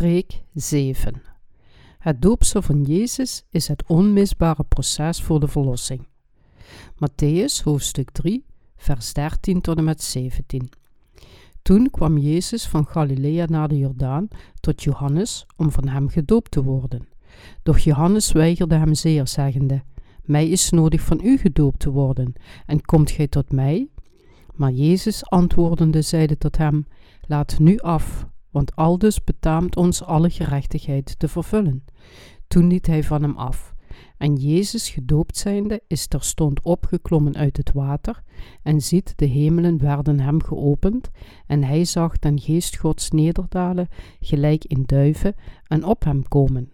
Preek 7 Het doopsel van Jezus is het onmisbare proces voor de verlossing. Matthäus hoofdstuk 3, vers 13 tot en met 17. Toen kwam Jezus van Galilea naar de Jordaan tot Johannes om van hem gedoopt te worden. Doch Johannes weigerde hem zeer, zeggende: Mij is nodig van u gedoopt te worden, en komt gij tot mij? Maar Jezus antwoordende zeide tot hem: Laat nu af, want aldus betaamt ons alle gerechtigheid te vervullen. Toen liet hij van hem af. En Jezus gedoopt zijnde is terstond opgeklommen uit het water, en ziet de hemelen werden hem geopend, en hij zag den geest Gods nederdalen, gelijk in duiven, en op hem komen.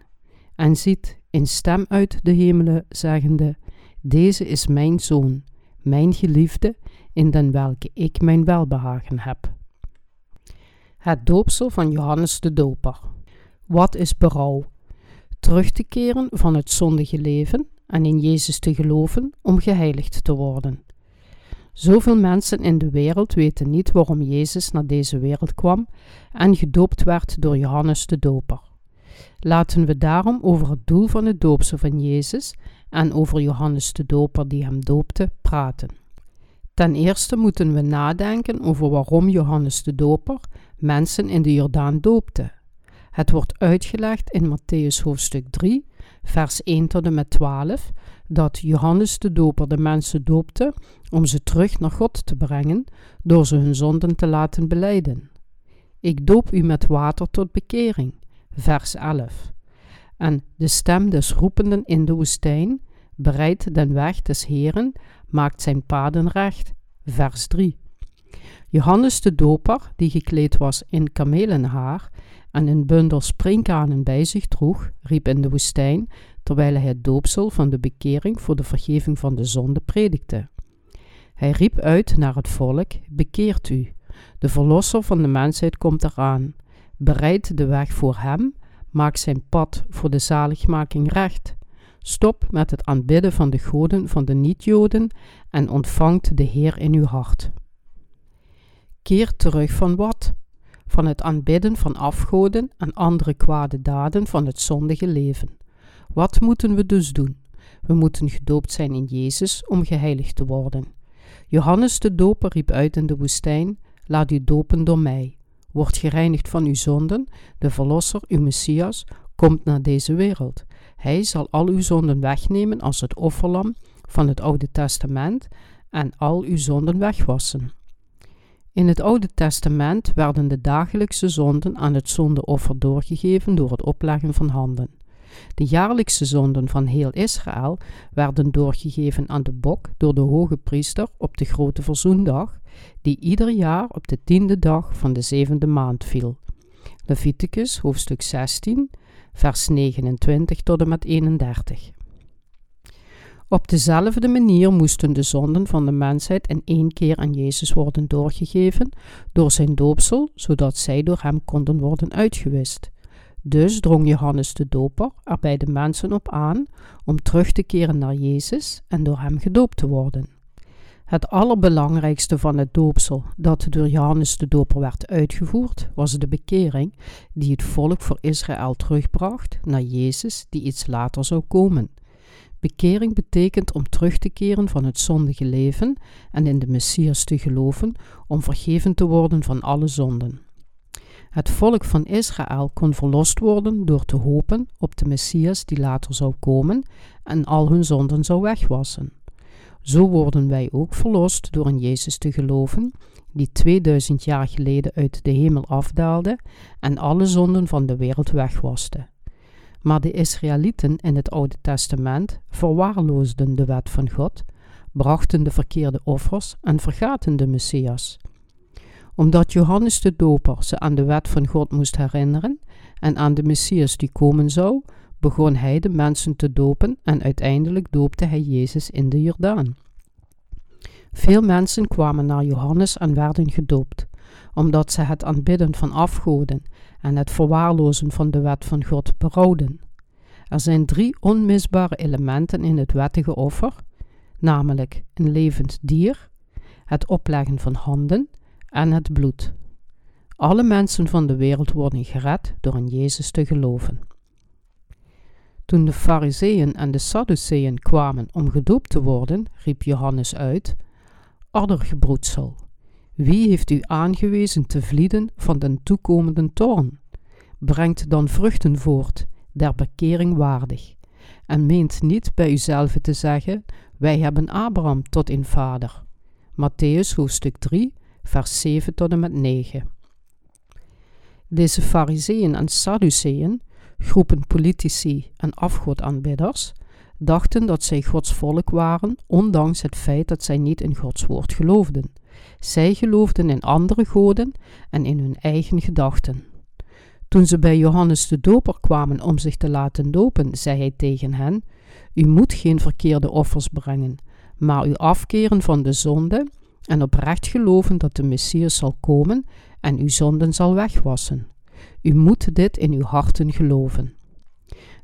En ziet een stem uit de hemelen, zeggende, Deze is mijn zoon, mijn geliefde, in den welke ik mijn welbehagen heb. Het doopsel van Johannes de Doper. Wat is berouw? Terug te keren van het zondige leven en in Jezus te geloven om geheiligd te worden. Zoveel mensen in de wereld weten niet waarom Jezus naar deze wereld kwam en gedoopt werd door Johannes de Doper. Laten we daarom over het doel van het doopsel van Jezus en over Johannes de Doper die hem doopte praten. Ten eerste moeten we nadenken over waarom Johannes de Doper mensen in de Jordaan doopte. Het wordt uitgelegd in Matthäus hoofdstuk 3, vers 1 tot en met 12, dat Johannes de Doper de mensen doopte om ze terug naar God te brengen door ze hun zonden te laten beleiden. Ik doop u met water tot bekering, vers 11. En de stem des roependen in de woestijn bereidt den weg des Heren, maakt zijn paden recht, vers 3. Johannes de Doper, die gekleed was in kamelenhaar en een bundel springkanen bij zich droeg, riep in de woestijn, terwijl hij het doopsel van de bekering voor de vergeving van de zonde predikte. Hij riep uit naar het volk: Bekeert u, de verlosser van de mensheid komt eraan. Bereid de weg voor hem, maak zijn pad voor de zaligmaking recht. Stop met het aanbidden van de goden van de niet-Joden en ontvangt de Heer in uw hart. Keer terug van wat? Van het aanbidden van afgoden en andere kwade daden van het zondige leven. Wat moeten we dus doen? We moeten gedoopt zijn in Jezus om geheiligd te worden. Johannes de Doper riep uit in de woestijn: Laat u dopen door mij. Word gereinigd van uw zonden, de Verlosser, uw Messias, komt naar deze wereld. Hij zal al uw zonden wegnemen als het offerlam van het Oude Testament en al uw zonden wegwassen. In het Oude Testament werden de dagelijkse zonden aan het zondeoffer doorgegeven door het opleggen van handen. De jaarlijkse zonden van heel Israël werden doorgegeven aan de bok door de hoge priester op de grote verzoendag, die ieder jaar op de tiende dag van de zevende maand viel. Leviticus hoofdstuk 16, vers 29 tot en met 31. Op dezelfde manier moesten de zonden van de mensheid in één keer aan Jezus worden doorgegeven door zijn doopsel, zodat zij door hem konden worden uitgewist. Dus drong Johannes de Doper er bij de mensen op aan om terug te keren naar Jezus en door hem gedoopt te worden. Het allerbelangrijkste van het doopsel dat door Johannes de Doper werd uitgevoerd, was de bekering die het volk voor Israël terugbracht naar Jezus die iets later zou komen. Bekering betekent om terug te keren van het zondige leven en in de Messias te geloven om vergeven te worden van alle zonden. Het volk van Israël kon verlost worden door te hopen op de Messias die later zou komen en al hun zonden zou wegwassen. Zo worden wij ook verlost door in Jezus te geloven, die 2000 jaar geleden uit de hemel afdaalde en alle zonden van de wereld wegwaste. Maar de Israëlieten in het Oude Testament verwaarloosden de wet van God, brachten de verkeerde offers en vergaten de Messias. Omdat Johannes de Doper ze aan de wet van God moest herinneren en aan de Messias die komen zou, begon hij de mensen te dopen en uiteindelijk doopte hij Jezus in de Jordaan. Veel mensen kwamen naar Johannes en werden gedoopt, omdat ze het aanbidden van afgoden en het verwaarlozen van de wet van God berouwden. Er zijn drie onmisbare elementen in het wettige offer, namelijk een levend dier, het opleggen van handen en het bloed. Alle mensen van de wereld worden gered door in Jezus te geloven. Toen de Fariseeën en de Sadduceeën kwamen om gedoopt te worden, riep Johannes uit: Addergebroedsel, wie heeft u aangewezen te vlieden van den toekomende toorn? Brengt dan vruchten voort, der bekering waardig, en meent niet bij uzelf te zeggen: Wij hebben Abraham tot een vader. Matthäus hoofdstuk 3, vers 7 tot en met 9. Deze Fariseeën en Sadduceeën, groepen politici en afgodaanbidders, dachten dat zij Gods volk waren, ondanks het feit dat zij niet in Gods woord geloofden. Zij geloofden in andere goden en in hun eigen gedachten. Toen ze bij Johannes de Doper kwamen om zich te laten dopen, zei hij tegen hen: U moet geen verkeerde offers brengen, maar u afkeren van de zonde en oprecht geloven dat de Messias zal komen en uw zonden zal wegwassen. U moet dit in uw harten geloven.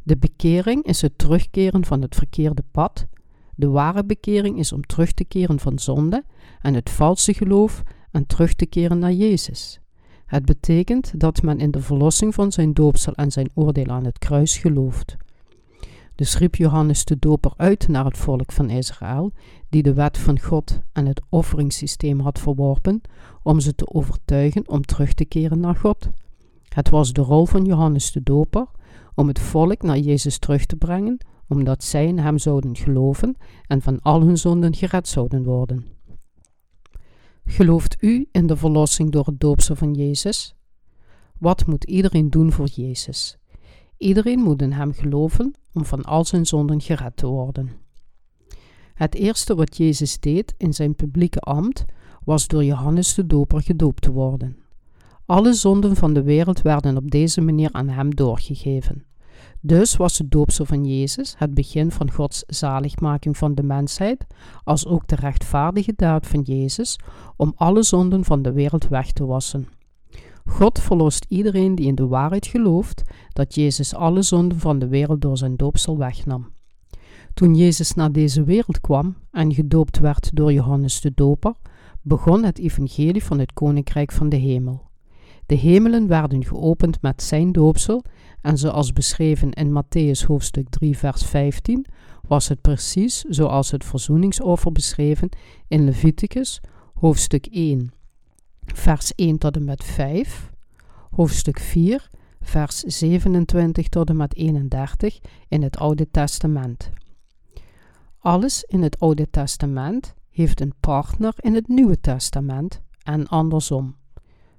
De bekering is het terugkeren van het verkeerde pad. De ware bekering is om terug te keren van zonde en het valse geloof en terug te keren naar Jezus. Het betekent dat men in de verlossing van zijn doopsel en zijn oordeel aan het kruis gelooft. Dus riep Johannes de Doper uit naar het volk van Israël, die de wet van God en het offeringssysteem had verworpen, om ze te overtuigen om terug te keren naar God. Het was de rol van Johannes de Doper om het volk naar Jezus terug te brengen, omdat zij in hem zouden geloven en van al hun zonden gered zouden worden. Gelooft u in de verlossing door het doopsel van Jezus? Wat moet iedereen doen voor Jezus? Iedereen moet in hem geloven om van al zijn zonden gered te worden. Het eerste wat Jezus deed in zijn publieke ambt was door Johannes de Doper gedoopt te worden. Alle zonden van de wereld werden op deze manier aan hem doorgegeven. Dus was het doopsel van Jezus het begin van Gods zaligmaking van de mensheid, als ook de rechtvaardige daad van Jezus om alle zonden van de wereld weg te wassen. God verlost iedereen die in de waarheid gelooft dat Jezus alle zonden van de wereld door zijn doopsel wegnam. Toen Jezus naar deze wereld kwam en gedoopt werd door Johannes de Doper, begon het evangelie van het koninkrijk van de hemel. De hemelen werden geopend met zijn doopsel en zoals beschreven in Matthäus hoofdstuk 3 vers 15 was het precies zoals het verzoeningsoffer beschreven in Leviticus hoofdstuk 1 vers 1 tot en met 5, hoofdstuk 4 vers 27 tot en met 31 in het Oude Testament. Alles in het Oude Testament heeft een partner in het Nieuwe Testament en andersom.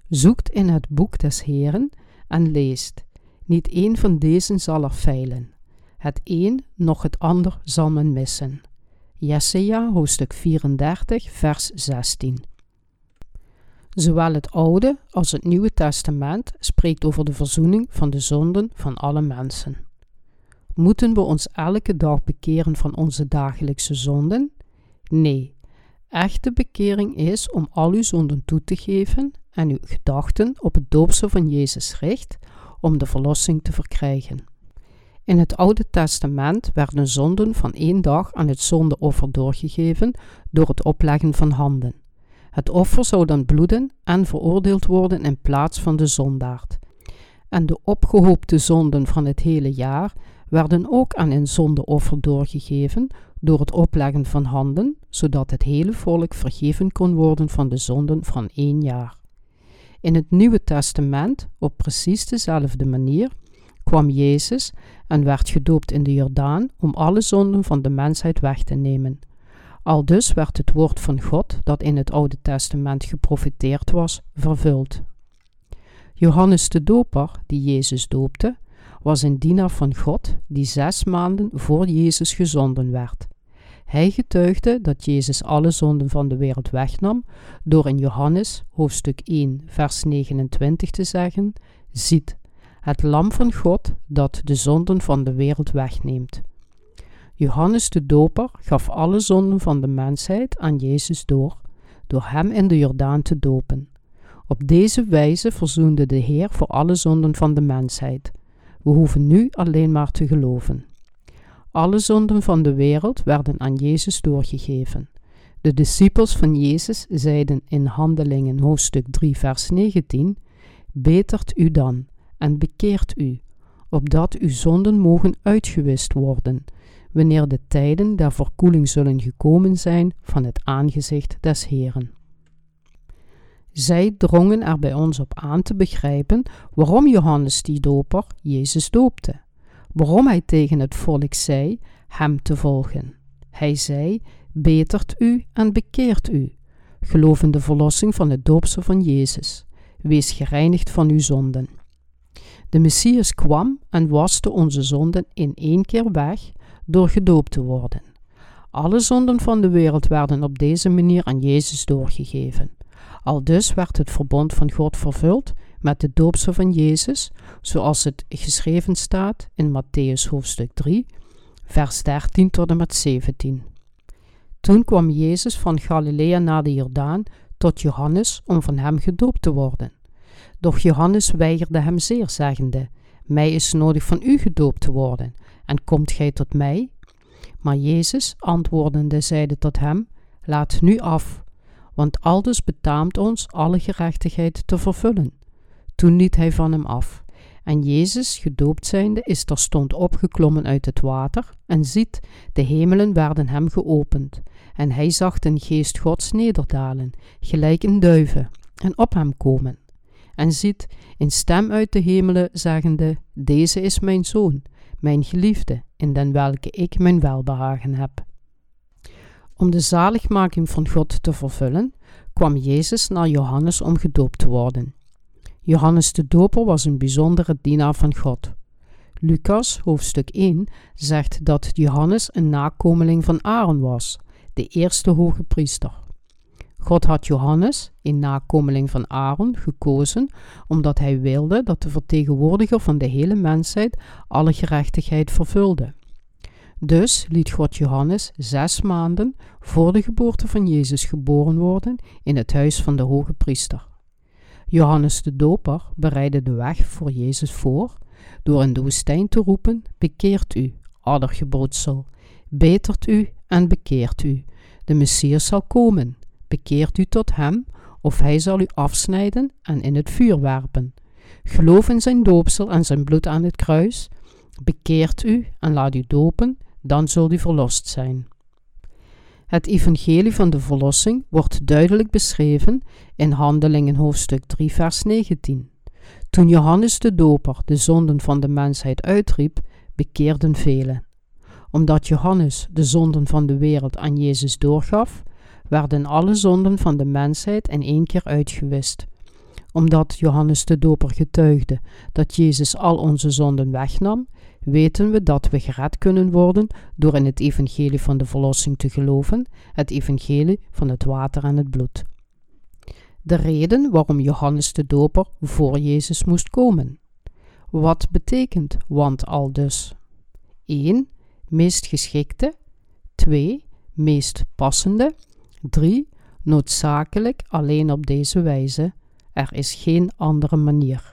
Zoekt in het boek des Heren en leest. Niet één van deze zal er feilen. Het een nog het ander zal men missen. Jesaja hoofdstuk 34 vers 16 Zowel het Oude als het Nieuwe Testament spreekt over de verzoening van de zonden van alle mensen. Moeten we ons elke dag bekeren van onze dagelijkse zonden? Nee. Echte bekering is om al uw zonden toe te geven en uw gedachten op het doopsel van Jezus richt om de verlossing te verkrijgen. In het Oude Testament werden zonden van één dag aan het zondeoffer doorgegeven door het opleggen van handen. Het offer zou dan bloeden en veroordeeld worden in plaats van de zondaard. En de opgehoopte zonden van het hele jaar werden ook aan een zondeoffer doorgegeven door het opleggen van handen, zodat het hele volk vergeven kon worden van de zonden van één jaar. In het Nieuwe Testament, op precies dezelfde manier, kwam Jezus en werd gedoopt in de Jordaan om alle zonden van de mensheid weg te nemen. Al dus werd het woord van God, dat in het Oude Testament geprofiteerd was, vervuld. Johannes de Doper, die Jezus doopte, was een dienaar van God die zes maanden voor Jezus gezonden werd. Hij getuigde dat Jezus alle zonden van de wereld wegnam door in Johannes hoofdstuk 1 vers 29 te zeggen: Ziet, het lam van God dat de zonden van de wereld wegneemt. Johannes de Doper gaf alle zonden van de mensheid aan Jezus door, door hem in de Jordaan te dopen. Op deze wijze verzoende de Heer voor alle zonden van de mensheid. We hoeven nu alleen maar te geloven. Alle zonden van de wereld werden aan Jezus doorgegeven. De discipels van Jezus zeiden in Handelingen hoofdstuk 3 vers 19: betert u dan en bekeert u, opdat uw zonden mogen uitgewist worden, wanneer de tijden der verkoeling zullen gekomen zijn van het aangezicht des Heeren. Zij drongen er bij ons op aan te begrijpen waarom Johannes die doper Jezus doopte, waarom hij tegen het volk zei hem te volgen. Hij zei, betert u en bekeert u, geloof in de verlossing van het doopsel van Jezus, wees gereinigd van uw zonden. De Messias kwam en waste onze zonden in één keer weg door gedoopt te worden. Alle zonden van de wereld werden op deze manier aan Jezus doorgegeven. Al dus werd het verbond van God vervuld met de doopsel van Jezus, zoals het geschreven staat in Matthäus hoofdstuk 3, vers 13 tot en met 17. Toen kwam Jezus van Galilea naar de Jordaan tot Johannes om van hem gedoopt te worden. Doch Johannes weigerde hem zeer, zeggende: Mij is nodig van u gedoopt te worden, en komt gij tot mij? Maar Jezus, antwoordende, zeide tot hem: Laat nu af, want aldus betaamt ons alle gerechtigheid te vervullen. Toen liet hij van hem af. En Jezus, gedoopt zijnde, is terstond opgeklommen uit het water, en ziet, de hemelen werden hem geopend, en hij zag den geest Gods nederdalen, gelijk een duiven, en op hem komen. En ziet, een stem uit de hemelen, zeggende, Deze is mijn zoon, mijn geliefde, in den welke ik mijn welbehagen heb. Om de zaligmaking van God te vervullen, kwam Jezus naar Johannes om gedoopt te worden. Johannes de Doper was een bijzondere dienaar van God. Lucas, hoofdstuk 1, zegt dat Johannes een nakomeling van Aaron was, de eerste hoge priester. God had Johannes, een nakomeling van Aaron, gekozen omdat hij wilde dat de vertegenwoordiger van de hele mensheid alle gerechtigheid vervulde. Dus liet God Johannes zes maanden voor de geboorte van Jezus geboren worden in het huis van de hoge priester. Johannes de Doper bereidde de weg voor Jezus voor door in de woestijn te roepen: Bekeert u, addergebroedsel, betert u en bekeert u. De Messias zal komen. Bekeert u tot hem, of hij zal u afsnijden en in het vuur werpen. Geloof in zijn doopsel en zijn bloed aan het kruis. Bekeert u en laat u dopen, dan zult u verlost zijn. Het evangelie van de verlossing wordt duidelijk beschreven in Handelingen hoofdstuk 3 vers 19. Toen Johannes de Doper de zonden van de mensheid uitriep, bekeerden velen. Omdat Johannes de zonden van de wereld aan Jezus doorgaf, werden alle zonden van de mensheid in één keer uitgewist. Omdat Johannes de Doper getuigde dat Jezus al onze zonden wegnam, weten we dat we gered kunnen worden door in het evangelie van de verlossing te geloven, het evangelie van het water en het bloed. De reden waarom Johannes de Doper voor Jezus moest komen. Wat betekent want al dus? 1. Meest geschikte. 2. Meest passende. 3. Noodzakelijk alleen op deze wijze. Er is geen andere manier.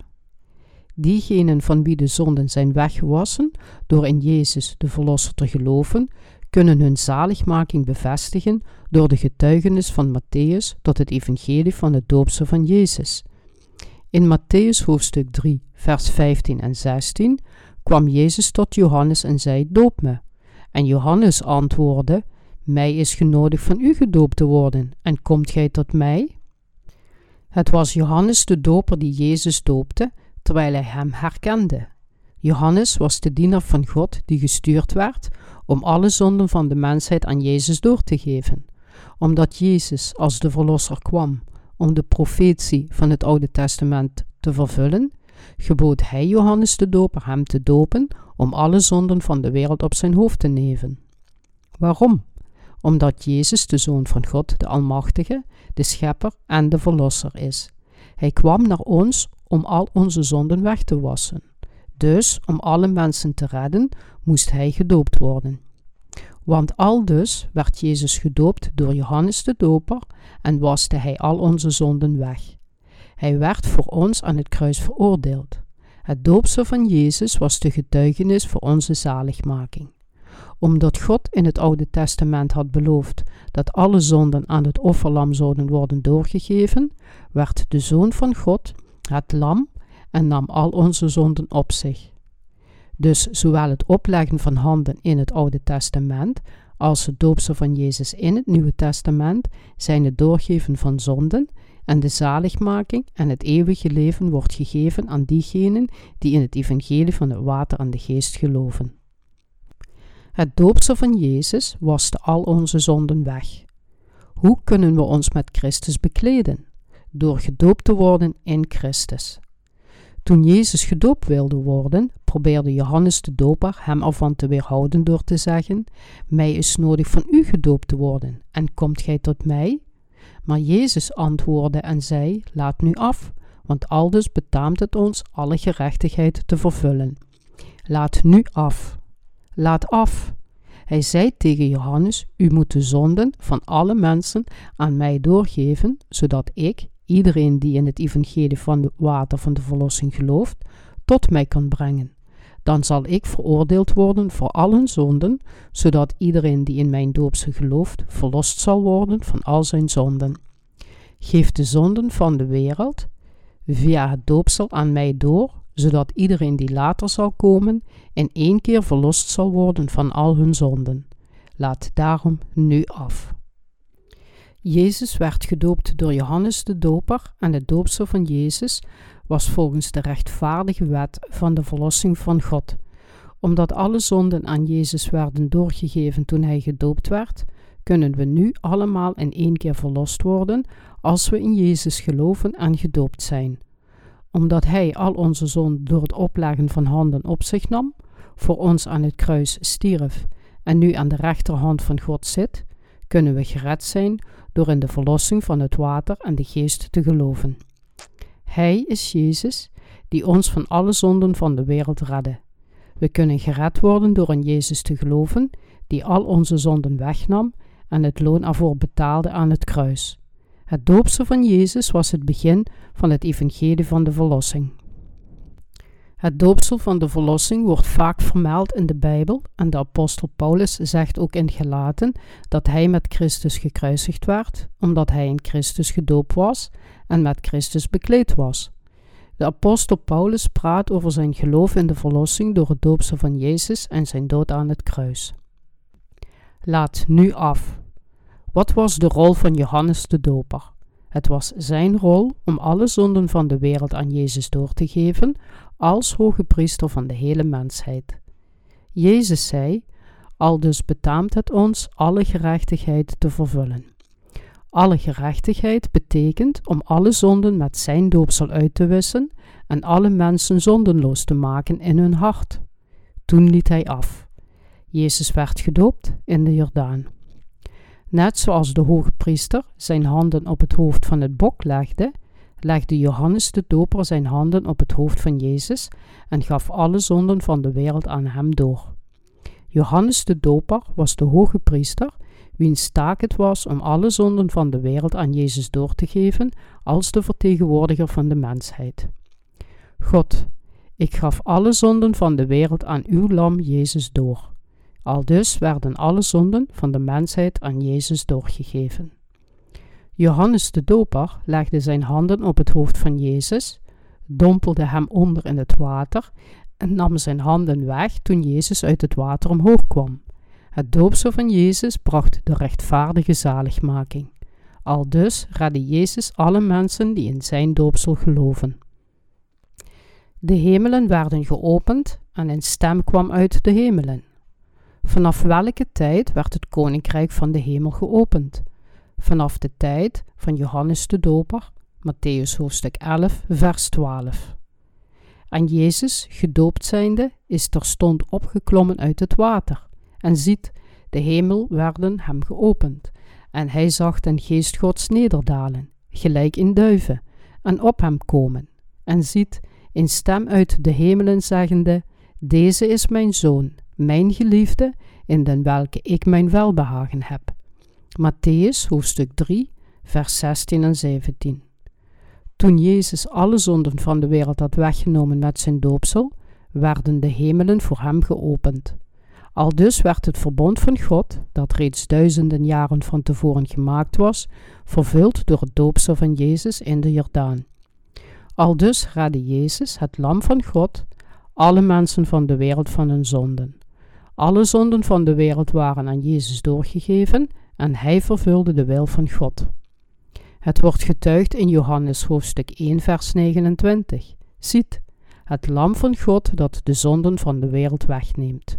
Diegenen van wie de zonden zijn weggewassen door in Jezus de Verlosser te geloven, kunnen hun zaligmaking bevestigen door de getuigenis van Matthäus tot het evangelie van het doopsel van Jezus. In Matthäus hoofdstuk 3, vers 15 en 16 kwam Jezus tot Johannes en zei: Doop me. En Johannes antwoordde: Mij is genodigd van u gedoopt te worden, en komt gij tot mij? Het was Johannes de doper die Jezus doopte, terwijl hij hem herkende. Johannes was de dienaar van God die gestuurd werd om alle zonden van de mensheid aan Jezus door te geven. Omdat Jezus als de Verlosser kwam om de profetie van het Oude Testament te vervullen, gebood hij Johannes de Doper hem te dopen om alle zonden van de wereld op zijn hoofd te nemen. Waarom? Omdat Jezus de Zoon van God, de Almachtige, de Schepper en de Verlosser is. Hij kwam naar ons om al onze zonden weg te wassen. Dus, om alle mensen te redden, moest hij gedoopt worden. Want al dus werd Jezus gedoopt door Johannes de Doper en waste hij al onze zonden weg. Hij werd voor ons aan het kruis veroordeeld. Het doopsel van Jezus was de getuigenis voor onze zaligmaking. Omdat God in het Oude Testament had beloofd dat alle zonden aan het offerlam zouden worden doorgegeven, werd de Zoon van God het lam, en nam al onze zonden op zich. Dus zowel het opleggen van handen in het Oude Testament als het doopsel van Jezus in het Nieuwe Testament zijn het doorgeven van zonden en de zaligmaking en het eeuwige leven wordt gegeven aan diegenen die in het evangelie van het water en de geest geloven. Het doopsel van Jezus waste al onze zonden weg. Hoe kunnen we ons met Christus bekleden? Door gedoopt te worden in Christus. Toen Jezus gedoopt wilde worden, probeerde Johannes de Doper hem ervan te weerhouden door te zeggen: Mij is nodig van u gedoopt te worden, en komt gij tot mij? Maar Jezus antwoordde en zei: Laat nu af, want aldus betaamt het ons alle gerechtigheid te vervullen. Laat nu af. Laat af. Hij zei tegen Johannes: U moet de zonden van alle mensen aan mij doorgeven, zodat ik, iedereen die in het evangelie van het water van de verlossing gelooft, tot mij kan brengen. Dan zal ik veroordeeld worden voor al hun zonden, zodat iedereen die in mijn doopse gelooft, verlost zal worden van al zijn zonden. Geef de zonden van de wereld via het doopsel aan mij door, zodat iedereen die later zal komen in één keer verlost zal worden van al hun zonden. Laat daarom nu af. Jezus werd gedoopt door Johannes de Doper en het doopsel van Jezus was volgens de rechtvaardige wet van de verlossing van God. Omdat alle zonden aan Jezus werden doorgegeven toen hij gedoopt werd, kunnen we nu allemaal in één keer verlost worden als we in Jezus geloven en gedoopt zijn. Omdat hij al onze zonden door het opleggen van handen op zich nam, voor ons aan het kruis stierf en nu aan de rechterhand van God zit, kunnen we gered zijn door in de verlossing van het water en de geest te geloven. Hij is Jezus, die ons van alle zonden van de wereld redde. We kunnen gered worden door in Jezus te geloven, die al onze zonden wegnam en het loon ervoor betaalde aan het kruis. Het doopsel van Jezus was het begin van het evangelie van de verlossing. Het doopsel van de verlossing wordt vaak vermeld in de Bijbel en de apostel Paulus zegt ook in Gelaten dat hij met Christus gekruisigd werd, omdat hij in Christus gedoopt was en met Christus bekleed was. De apostel Paulus praat over zijn geloof in de verlossing door het doopsel van Jezus en zijn dood aan het kruis. Laat nu af. Wat was de rol van Johannes de Doper? Het was zijn rol om alle zonden van de wereld aan Jezus door te geven, als hoge priester van de hele mensheid. Jezus zei: Al dus betaamt het ons alle gerechtigheid te vervullen. Alle gerechtigheid betekent om alle zonden met zijn doopsel uit te wissen en alle mensen zondenloos te maken in hun hart. Toen liet hij af. Jezus werd gedoopt in de Jordaan. Net zoals de hoge priester zijn handen op het hoofd van het bok legde, legde Johannes de Doper zijn handen op het hoofd van Jezus en gaf alle zonden van de wereld aan hem door. Johannes de Doper was de hoge priester, wiens taak het was om alle zonden van de wereld aan Jezus door te geven als de vertegenwoordiger van de mensheid. God, ik gaf alle zonden van de wereld aan uw lam Jezus door. Aldus werden alle zonden van de mensheid aan Jezus doorgegeven. Johannes de Doper legde zijn handen op het hoofd van Jezus, dompelde hem onder in het water en nam zijn handen weg toen Jezus uit het water omhoog kwam. Het doopsel van Jezus bracht de rechtvaardige zaligmaking. Aldus redde Jezus alle mensen die in zijn doopsel geloven. De hemelen werden geopend en een stem kwam uit de hemelen. Vanaf welke tijd werd het koninkrijk van de hemel geopend? Vanaf de tijd van Johannes de Doper, Matthäus hoofdstuk 11, vers 12. En Jezus, gedoopt zijnde, is terstond opgeklommen uit het water. En ziet, de hemel werden hem geopend. En hij zag den geest Gods nederdalen, gelijk in duiven, en op hem komen. En ziet, een stem uit de hemelen zeggende, Deze is mijn zoon, mijn geliefde, in den welke ik mijn welbehagen heb. Matthäus hoofdstuk 3, vers 16 en 17. Toen Jezus alle zonden van de wereld had weggenomen met zijn doopsel, werden de hemelen voor hem geopend. Aldus werd het verbond van God, dat reeds duizenden jaren van tevoren gemaakt was, vervuld door het doopsel van Jezus in de Jordaan. Aldus redde Jezus, het lam van God, alle mensen van de wereld van hun zonden. Alle zonden van de wereld waren aan Jezus doorgegeven en hij vervulde de wil van God. Het wordt getuigd in Johannes hoofdstuk 1 vers 29. Ziet, het lam van God dat de zonden van de wereld wegneemt.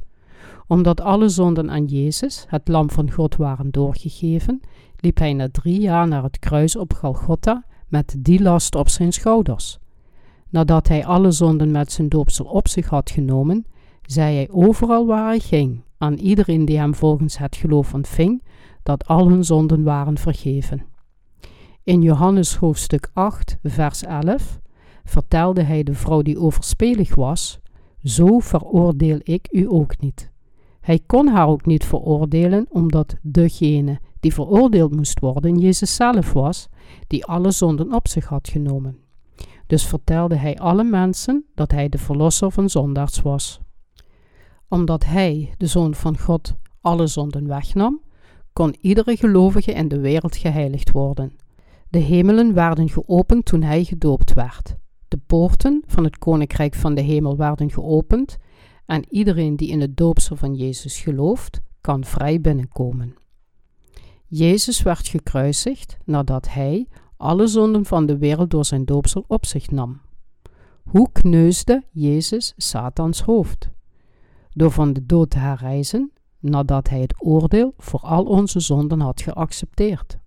Omdat alle zonden aan Jezus, het lam van God, waren doorgegeven, liep hij na drie jaar naar het kruis op Golgotha met die last op zijn schouders. Nadat hij alle zonden met zijn doopsel op zich had genomen, zei hij overal waar hij ging, aan iedereen die hem volgens het geloof ontving, dat al hun zonden waren vergeven. In Johannes hoofdstuk 8, vers 11 vertelde hij de vrouw die overspelig was: Zo veroordeel ik u ook niet. Hij kon haar ook niet veroordelen, omdat degene die veroordeeld moest worden Jezus zelf was, die alle zonden op zich had genomen. Dus vertelde hij alle mensen dat hij de verlosser van zondaars was. Omdat hij, de Zoon van God, alle zonden wegnam, kon iedere gelovige in de wereld geheiligd worden. De hemelen werden geopend toen hij gedoopt werd. De poorten van het koninkrijk van de hemel werden geopend en iedereen die in het doopsel van Jezus gelooft, kan vrij binnenkomen. Jezus werd gekruisigd nadat hij alle zonden van de wereld door zijn doopsel op zich nam. Hoe kneusde Jezus Satans hoofd? Door van de dood te herrijzen nadat hij het oordeel voor al onze zonden had geaccepteerd.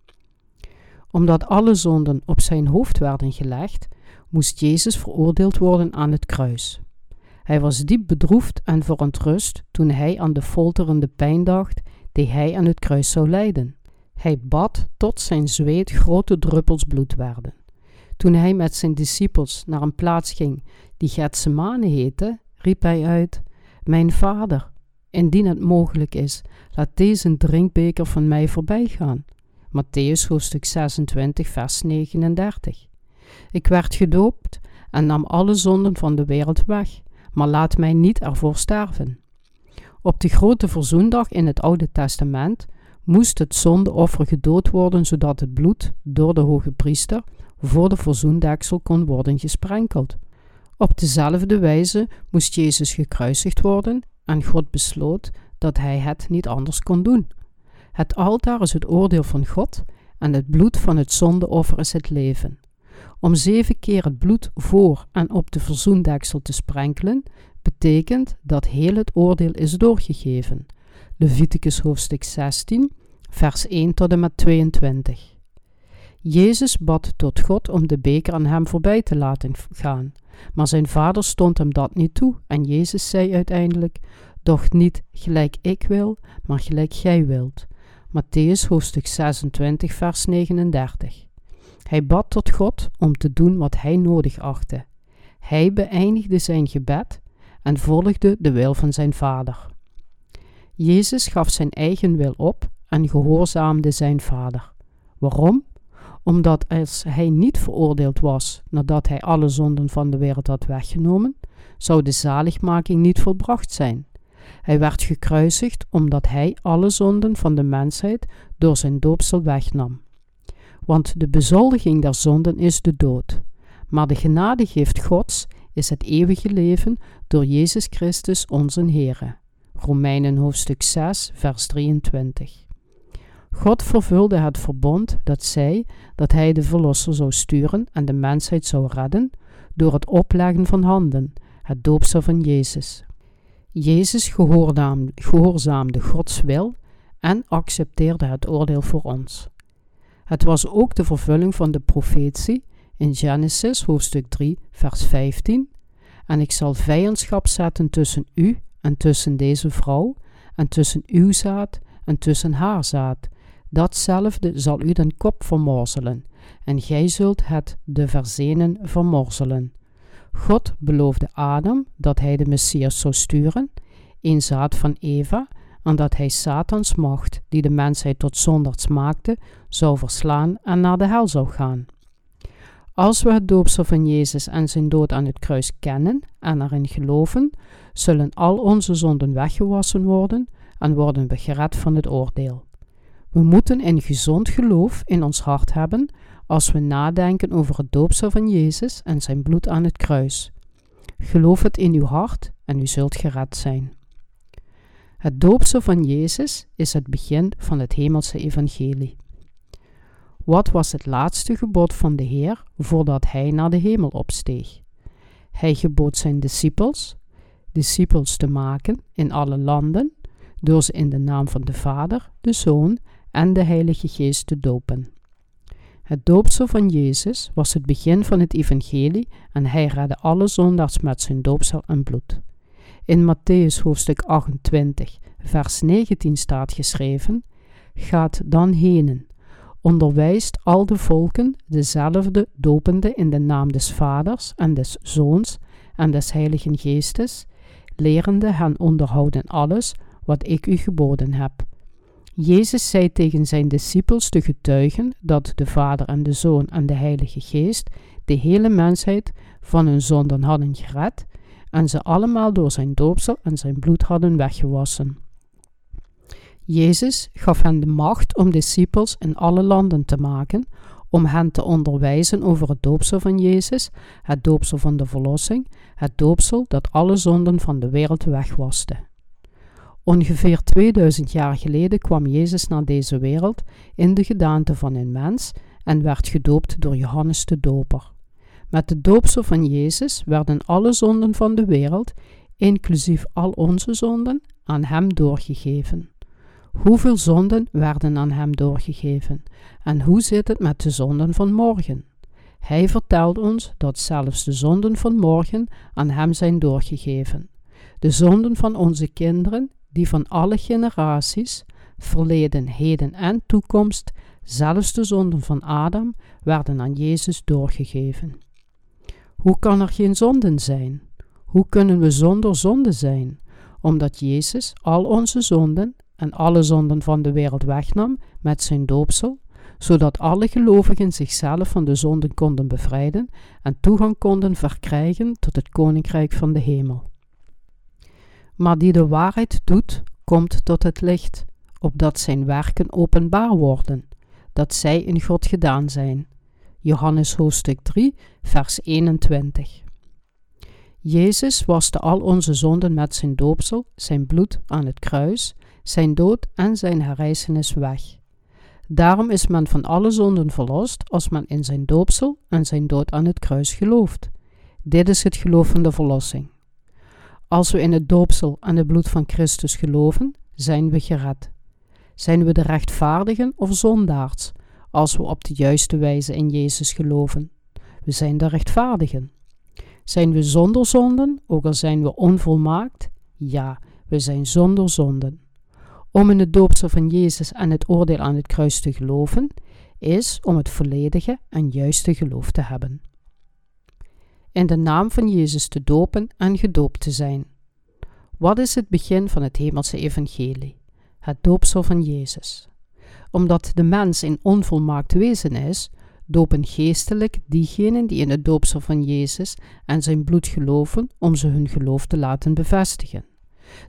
Omdat alle zonden op zijn hoofd werden gelegd, moest Jezus veroordeeld worden aan het kruis. Hij was diep bedroefd en verontrust toen hij aan de folterende pijn dacht die hij aan het kruis zou lijden. Hij bad tot zijn zweet grote druppels bloed werden. Toen hij met zijn discipels naar een plaats ging die Getsemane heette, riep hij uit: Mijn vader, indien het mogelijk is, laat deze drinkbeker van mij voorbij gaan. Matthäus hoofdstuk 26, vers 39. Ik werd gedoopt en nam alle zonden van de wereld weg, maar laat mij niet ervoor sterven. Op de grote verzoendag in het Oude Testament moest het zondeoffer gedood worden, zodat het bloed door de hoge priester voor de verzoendeksel kon worden gesprenkeld. Op dezelfde wijze moest Jezus gekruisigd worden en God besloot dat hij het niet anders kon doen. Het altaar is het oordeel van God en het bloed van het zondeoffer is het leven. Om zeven keer het bloed voor en op de verzoendeksel te sprenkelen, betekent dat heel het oordeel is doorgegeven. Leviticus hoofdstuk 16, vers 1 tot en met 22. Jezus bad tot God om de beker aan hem voorbij te laten gaan, maar zijn vader stond hem dat niet toe en Jezus zei uiteindelijk, doch niet gelijk ik wil, maar gelijk gij wilt. Matthäus hoofdstuk 26 vers 39. Hij bad tot God om te doen wat hij nodig achtte. Hij beëindigde zijn gebed en volgde de wil van zijn vader. Jezus gaf zijn eigen wil op en gehoorzaamde zijn vader. Waarom? Omdat als hij niet veroordeeld was nadat hij alle zonden van de wereld had weggenomen, zou de zaligmaking niet volbracht zijn. Hij werd gekruisigd omdat hij alle zonden van de mensheid door zijn doopsel wegnam. Want de bezoldiging der zonden is de dood, maar de genadegift Gods is het eeuwige leven door Jezus Christus onze Heere. Romeinen hoofdstuk 6, vers 23. God vervulde het verbond dat zei dat hij de Verlosser zou sturen en de mensheid zou redden door het opleggen van handen, het doopsel van Jezus. Jezus gehoorzaamde Gods wil en accepteerde het oordeel voor ons. Het was ook de vervulling van de profetie in Genesis hoofdstuk 3, vers 15. En ik zal vijandschap zetten tussen u en tussen deze vrouw, en tussen uw zaad en tussen haar zaad. Datzelfde zal u den kop vermorzelen, en gij zult het de verzenen vermorzelen. God beloofde Adam dat hij de Messias zou sturen, een zaad van Eva, en dat hij Satans macht, die de mensheid tot zondags maakte, zou verslaan en naar de hel zou gaan. Als we het doopsel van Jezus en zijn dood aan het kruis kennen en erin geloven, zullen al onze zonden weggewassen worden en worden we gered van het oordeel. We moeten een gezond geloof in ons hart hebben als we nadenken over het doopsel van Jezus en zijn bloed aan het kruis. Geloof het in uw hart en u zult gered zijn. Het doopsel van Jezus is het begin van het hemelse evangelie. Wat was het laatste gebod van de Heer voordat hij naar de hemel opsteeg? Hij gebood zijn discipels, discipels te maken in alle landen, door ze in de naam van de Vader, de Zoon en de Heilige Geest te dopen. Het doopsel van Jezus was het begin van het evangelie en hij redde alle zondaars met zijn doopsel en bloed. In Matthäus hoofdstuk 28, vers 19 staat geschreven: Gaat dan henen, onderwijst al de volken dezelfde dopende in de naam des Vaders en des Zoons en des Heiligen Geestes, lerende hen onderhouden alles wat ik u geboden heb. Jezus zei tegen zijn discipels te getuigen dat de Vader en de Zoon en de Heilige Geest de hele mensheid van hun zonden hadden gered en ze allemaal door zijn doopsel en zijn bloed hadden weggewassen. Jezus gaf hen de macht om discipels in alle landen te maken, om hen te onderwijzen over het doopsel van Jezus, het doopsel van de verlossing, het doopsel dat alle zonden van de wereld wegwaste. Ongeveer 2000 jaar geleden kwam Jezus naar deze wereld in de gedaante van een mens en werd gedoopt door Johannes de Doper. Met de doopsel van Jezus werden alle zonden van de wereld, inclusief al onze zonden, aan Hem doorgegeven. Hoeveel zonden werden aan Hem doorgegeven? En hoe zit het met de zonden van morgen? Hij vertelt ons dat zelfs de zonden van morgen aan Hem zijn doorgegeven. De zonden van onze kinderen, die van alle generaties, verleden, heden en toekomst, zelfs de zonden van Adam, werden aan Jezus doorgegeven. Hoe kan er geen zonden zijn? Hoe kunnen we zonder zonde zijn? Omdat Jezus al onze zonden en alle zonden van de wereld wegnam met zijn doopsel, zodat alle gelovigen zichzelf van de zonden konden bevrijden en toegang konden verkrijgen tot het koninkrijk van de hemel. Maar die de waarheid doet, komt tot het licht, opdat zijn werken openbaar worden, dat zij in God gedaan zijn. Johannes hoofdstuk 3, vers 21. Jezus waste al onze zonden met zijn doopsel, zijn bloed aan het kruis, zijn dood en zijn herrijzenis weg. Daarom is men van alle zonden verlost als men in zijn doopsel en zijn dood aan het kruis gelooft. Dit is het geloof van de verlossing. Als we in het doopsel en het bloed van Christus geloven, zijn we gered. Zijn we de rechtvaardigen of zondaars, als we op de juiste wijze in Jezus geloven? We zijn de rechtvaardigen. Zijn we zonder zonden, ook al zijn we onvolmaakt? Ja, we zijn zonder zonden. Om in het doopsel van Jezus en het oordeel aan het kruis te geloven, is om het volledige en juiste geloof te hebben. In de naam van Jezus te dopen en gedoopt te zijn. Wat is het begin van het hemelse evangelie? Het doopsel van Jezus. Omdat de mens een onvolmaakt wezen is, dopen geestelijk diegenen die in het doopsel van Jezus en zijn bloed geloven om ze hun geloof te laten bevestigen.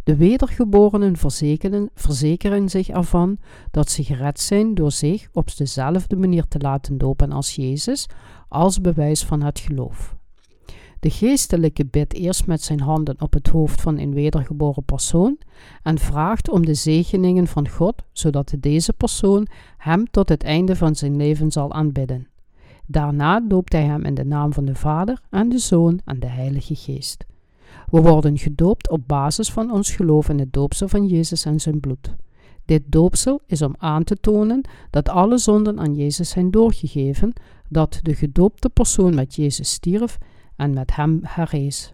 De wedergeborenen verzekeren, verzekeren zich ervan dat ze gered zijn door zich op dezelfde manier te laten dopen als Jezus, als bewijs van het geloof. De geestelijke bidt eerst met zijn handen op het hoofd van een wedergeboren persoon en vraagt om de zegeningen van God, zodat deze persoon hem tot het einde van zijn leven zal aanbidden. Daarna doopt hij hem in de naam van de Vader en de Zoon en de Heilige Geest. We worden gedoopt op basis van ons geloof in het doopsel van Jezus en zijn bloed. Dit doopsel is om aan te tonen dat alle zonden aan Jezus zijn doorgegeven, dat de gedoopte persoon met Jezus stierf en met hem herrees.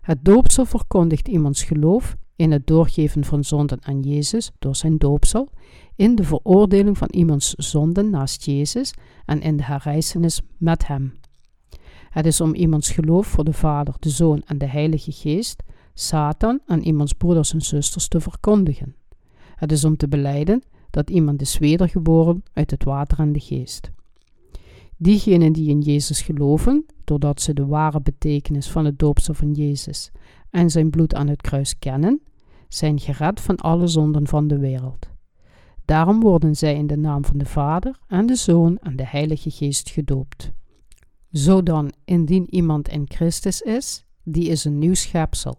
Het doopsel verkondigt iemands geloof in het doorgeven van zonden aan Jezus door zijn doopsel, in de veroordeling van iemands zonden naast Jezus en in de herrijzenis met hem. Het is om iemands geloof voor de Vader, de Zoon en de Heilige Geest, Satan en iemands broeders en zusters te verkondigen. Het is om te beleiden dat iemand is wedergeboren uit het water en de geest. Diegenen die in Jezus geloven, doordat ze de ware betekenis van het doopsel van Jezus en zijn bloed aan het kruis kennen, zijn gered van alle zonden van de wereld. Daarom worden zij in de naam van de Vader en de Zoon en de Heilige Geest gedoopt. Zo dan, indien iemand in Christus is, die is een nieuw schepsel.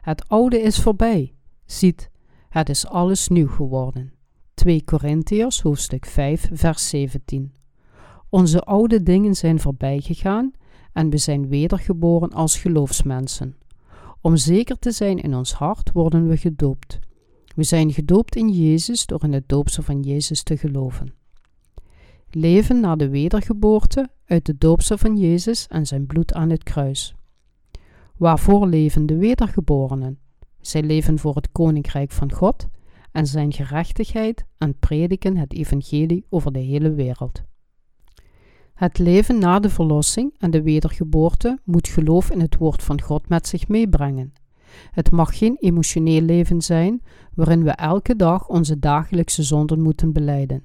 Het oude is voorbij. Ziet, het is alles nieuw geworden. 2 Korintiërs hoofdstuk 5 vers 17 Onze oude dingen zijn voorbij gegaan en we zijn wedergeboren als geloofsmensen. Om zeker te zijn in ons hart worden we gedoopt. We zijn gedoopt in Jezus door in het doopsel van Jezus te geloven. Leven na de wedergeboorte uit de doopsel van Jezus en zijn bloed aan het kruis. Waarvoor leven de wedergeborenen? Zij leven voor het koninkrijk van God en zijn gerechtigheid en prediken het evangelie over de hele wereld. Het leven na de verlossing en de wedergeboorte moet geloof in het woord van God met zich meebrengen. Het mag geen emotioneel leven zijn waarin we elke dag onze dagelijkse zonden moeten beleiden.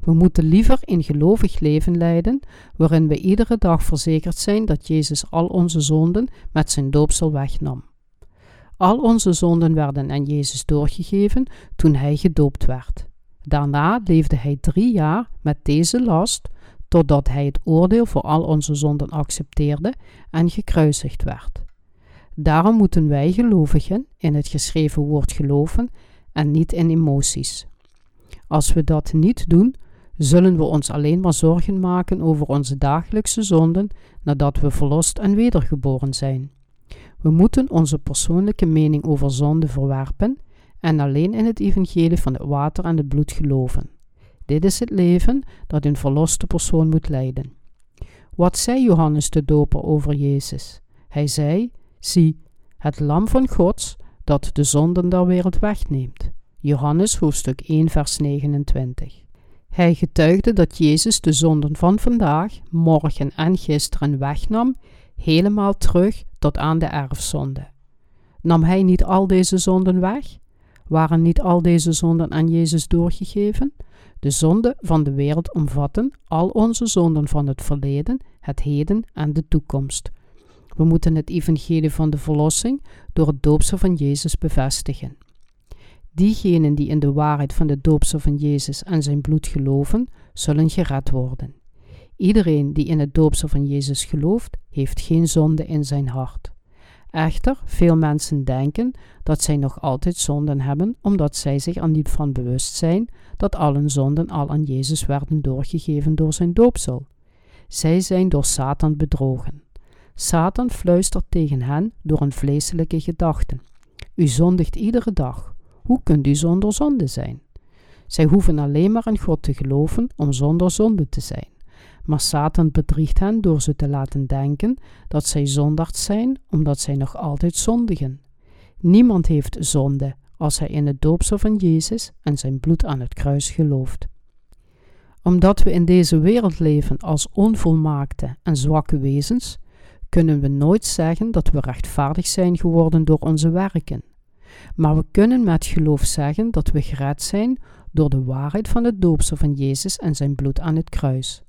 We moeten liever een gelovig leven leiden, waarin we iedere dag verzekerd zijn dat Jezus al onze zonden met zijn doopsel wegnam. Al onze zonden werden aan Jezus doorgegeven toen hij gedoopt werd. Daarna leefde hij drie jaar met deze last, totdat hij het oordeel voor al onze zonden accepteerde en gekruisigd werd. Daarom moeten wij gelovigen in het geschreven woord geloven en niet in emoties. Als we dat niet doen, zullen we ons alleen maar zorgen maken over onze dagelijkse zonden nadat we verlost en wedergeboren zijn. We moeten onze persoonlijke mening over zonde verwerpen en alleen in het evangelie van het water en het bloed geloven. Dit is het leven dat een verloste persoon moet leiden. Wat zei Johannes de Doper over Jezus? Hij zei: Zie, het lam van Gods dat de zonden der wereld wegneemt. Johannes hoofdstuk 1 vers 29. Hij getuigde dat Jezus de zonden van vandaag, morgen en gisteren wegnam, helemaal terug tot aan de erfzonde. Nam hij niet al deze zonden weg? Waren niet al deze zonden aan Jezus doorgegeven? De zonden van de wereld omvatten al onze zonden van het verleden, het heden en de toekomst. We moeten het evangelie van de verlossing door het doopsel van Jezus bevestigen. Diegenen die in de waarheid van de doopsel van Jezus en zijn bloed geloven, zullen gered worden. Iedereen die in het doopsel van Jezus gelooft, heeft geen zonde in zijn hart. Echter, veel mensen denken dat zij nog altijd zonden hebben, omdat zij zich er niet van bewust zijn dat allen zonden al aan Jezus werden doorgegeven door zijn doopsel. Zij zijn door Satan bedrogen. Satan fluistert tegen hen door een vleeselijke gedachte. U zondigt iedere dag. Hoe kunt u zonder zonde zijn? Zij hoeven alleen maar in God te geloven om zonder zonde te zijn. Maar Satan bedriegt hen door ze te laten denken dat zij zondaars zijn, omdat zij nog altijd zondigen. Niemand heeft zonde als hij in het doopsel van Jezus en zijn bloed aan het kruis gelooft. Omdat we in deze wereld leven als onvolmaakte en zwakke wezens, kunnen we nooit zeggen dat we rechtvaardig zijn geworden door onze werken. Maar we kunnen met geloof zeggen dat we gered zijn door de waarheid van het doopsel van Jezus en zijn bloed aan het kruis.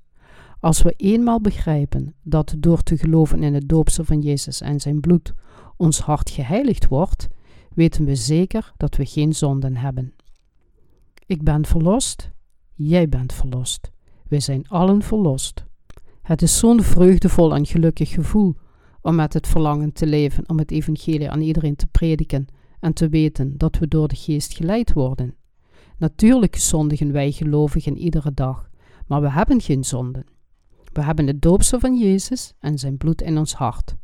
Als we eenmaal begrijpen dat door te geloven in het doopsel van Jezus en zijn bloed ons hart geheiligd wordt, weten we zeker dat we geen zonden hebben. Ik ben verlost, jij bent verlost. We zijn allen verlost. Het is zo'n vreugdevol en gelukkig gevoel om met het verlangen te leven om het evangelie aan iedereen te prediken en te weten dat we door de geest geleid worden. Natuurlijk zondigen wij gelovigen iedere dag, maar we hebben geen zonden. We hebben het doopsel van Jezus en zijn bloed in ons hart.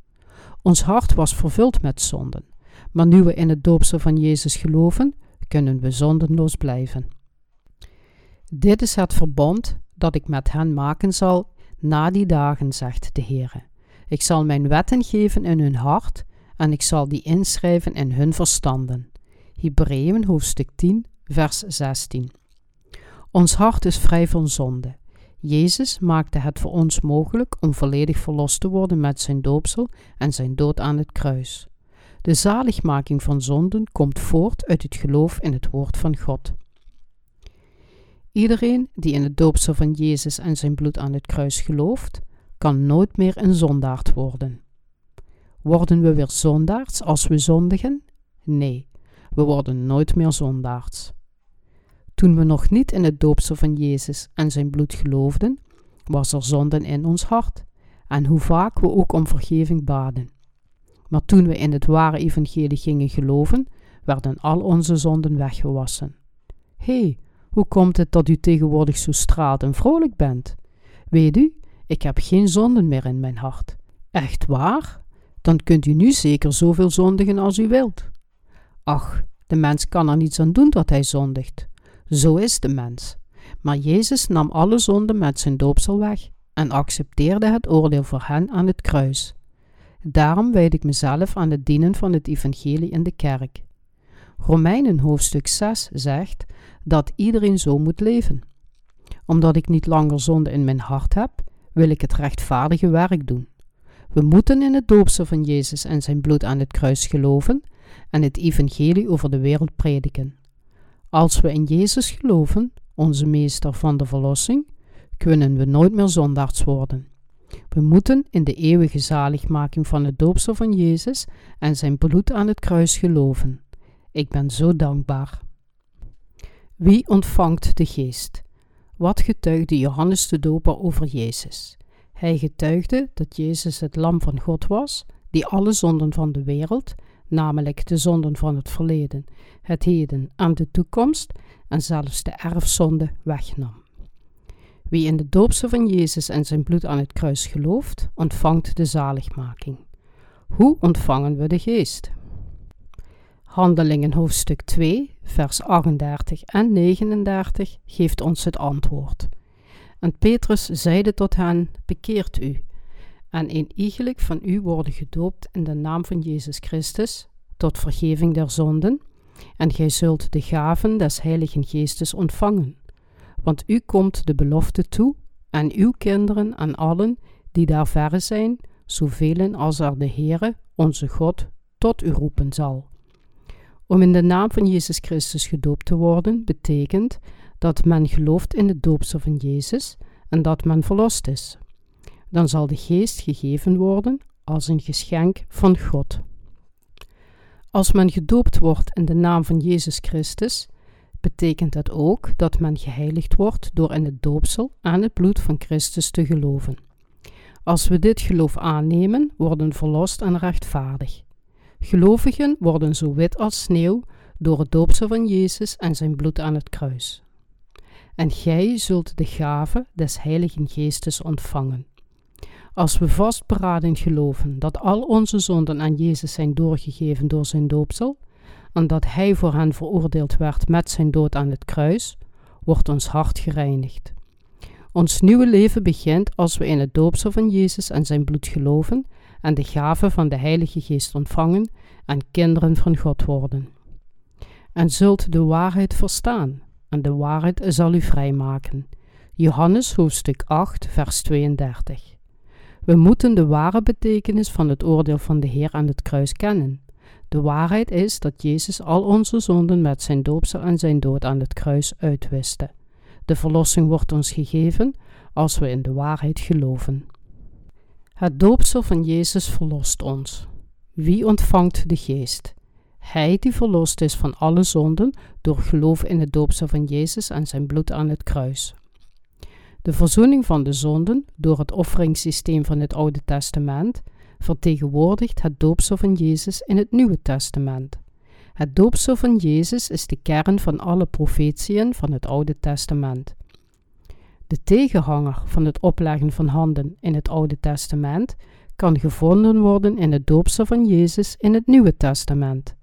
Ons hart was vervuld met zonden, maar nu we in het doopsel van Jezus geloven, kunnen we zondenloos blijven. Dit is het verbond dat ik met hen maken zal na die dagen, zegt de Heer. Ik zal mijn wetten geven in hun hart en ik zal die inschrijven in hun verstanden. Hebreeën hoofdstuk 10, vers 16. Ons hart is vrij van zonde. Jezus maakte het voor ons mogelijk om volledig verlost te worden met zijn doopsel en zijn dood aan het kruis. De zaligmaking van zonden komt voort uit het geloof in het woord van God. Iedereen die in het doopsel van Jezus en zijn bloed aan het kruis gelooft, kan nooit meer een zondaard worden. Worden we weer zondaards als we zondigen? Nee, we worden nooit meer zondaards. Toen we nog niet in het doopsel van Jezus en zijn bloed geloofden, was er zonde in ons hart en hoe vaak we ook om vergeving baden. Maar toen we in het ware evangelie gingen geloven, werden al onze zonden weggewassen. Hé, hoe komt het dat u tegenwoordig zo straalt en vrolijk bent? Weet u, ik heb geen zonden meer in mijn hart. Echt waar? Dan kunt u nu zeker zoveel zondigen als u wilt. Ach, de mens kan er niets aan doen dat hij zondigt. Zo is de mens. Maar Jezus nam alle zonden met zijn doopsel weg en accepteerde het oordeel voor hen aan het kruis. Daarom wijd ik mezelf aan het dienen van het evangelie in de kerk. Romeinen hoofdstuk 6 zegt dat iedereen zo moet leven. Omdat ik niet langer zonde in mijn hart heb, wil ik het rechtvaardige werk doen. We moeten in het doopsel van Jezus en zijn bloed aan het kruis geloven en het evangelie over de wereld prediken. Als we in Jezus geloven, onze meester van de verlossing, kunnen we nooit meer zondaards worden. We moeten in de eeuwige zaligmaking van het doopsel van Jezus en zijn bloed aan het kruis geloven. Ik ben zo dankbaar. Wie ontvangt de geest? Wat getuigde Johannes de Doper over Jezus? Hij getuigde dat Jezus het lam van God was, die alle zonden van de wereld, namelijk de zonden van het verleden, het heden en de toekomst, en zelfs de erfzonde wegnam. Wie in de doopse van Jezus en zijn bloed aan het kruis gelooft, ontvangt de zaligmaking. Hoe ontvangen we de geest? Handelingen hoofdstuk 2, vers 38 en 39 geeft ons het antwoord. En Petrus zeide tot hen: Bekeert u, en een iegelijk van u worden gedoopt in de naam van Jezus Christus, tot vergeving der zonden, en gij zult de gaven des Heiligen Geestes ontvangen. Want u komt de belofte toe, aan uw kinderen en allen die daar verre zijn, zoveel als er de Heere, onze God, tot u roepen zal. Om in de naam van Jezus Christus gedoopt te worden, betekent dat men gelooft in het doopsel van Jezus en dat men verlost is. Dan zal de geest gegeven worden als een geschenk van God. Als men gedoopt wordt in de naam van Jezus Christus, betekent dat ook dat men geheiligd wordt door in het doopsel aan het bloed van Christus te geloven. Als we dit geloof aannemen, worden verlost en rechtvaardig. Gelovigen worden zo wit als sneeuw door het doopsel van Jezus en zijn bloed aan het kruis. En gij zult de gave des Heiligen Geestes ontvangen. Als we vastberaden geloven dat al onze zonden aan Jezus zijn doorgegeven door zijn doopsel, en dat Hij voor hen veroordeeld werd met zijn dood aan het kruis, wordt ons hart gereinigd. Ons nieuwe leven begint als we in het doopsel van Jezus en zijn bloed geloven en de gave van de Heilige Geest ontvangen en kinderen van God worden. En zult de waarheid verstaan, en de waarheid zal u vrijmaken. Johannes hoofdstuk 8, vers 32. We moeten de ware betekenis van het oordeel van de Heer aan het kruis kennen. De waarheid is dat Jezus al onze zonden met zijn doopsel en zijn dood aan het kruis uitwiste. De verlossing wordt ons gegeven als we in de waarheid geloven. Het doopsel van Jezus verlost ons. Wie ontvangt de Geest? Hij die verlost is van alle zonden door geloof in het doopsel van Jezus en zijn bloed aan het kruis. De verzoening van de zonden door het offeringssysteem van het Oude Testament vertegenwoordigt het doopsel van Jezus in het Nieuwe Testament. Het doopsel van Jezus is de kern van alle profetieën van het Oude Testament. De tegenhanger van het opleggen van handen in het Oude Testament kan gevonden worden in het doopsel van Jezus in het Nieuwe Testament.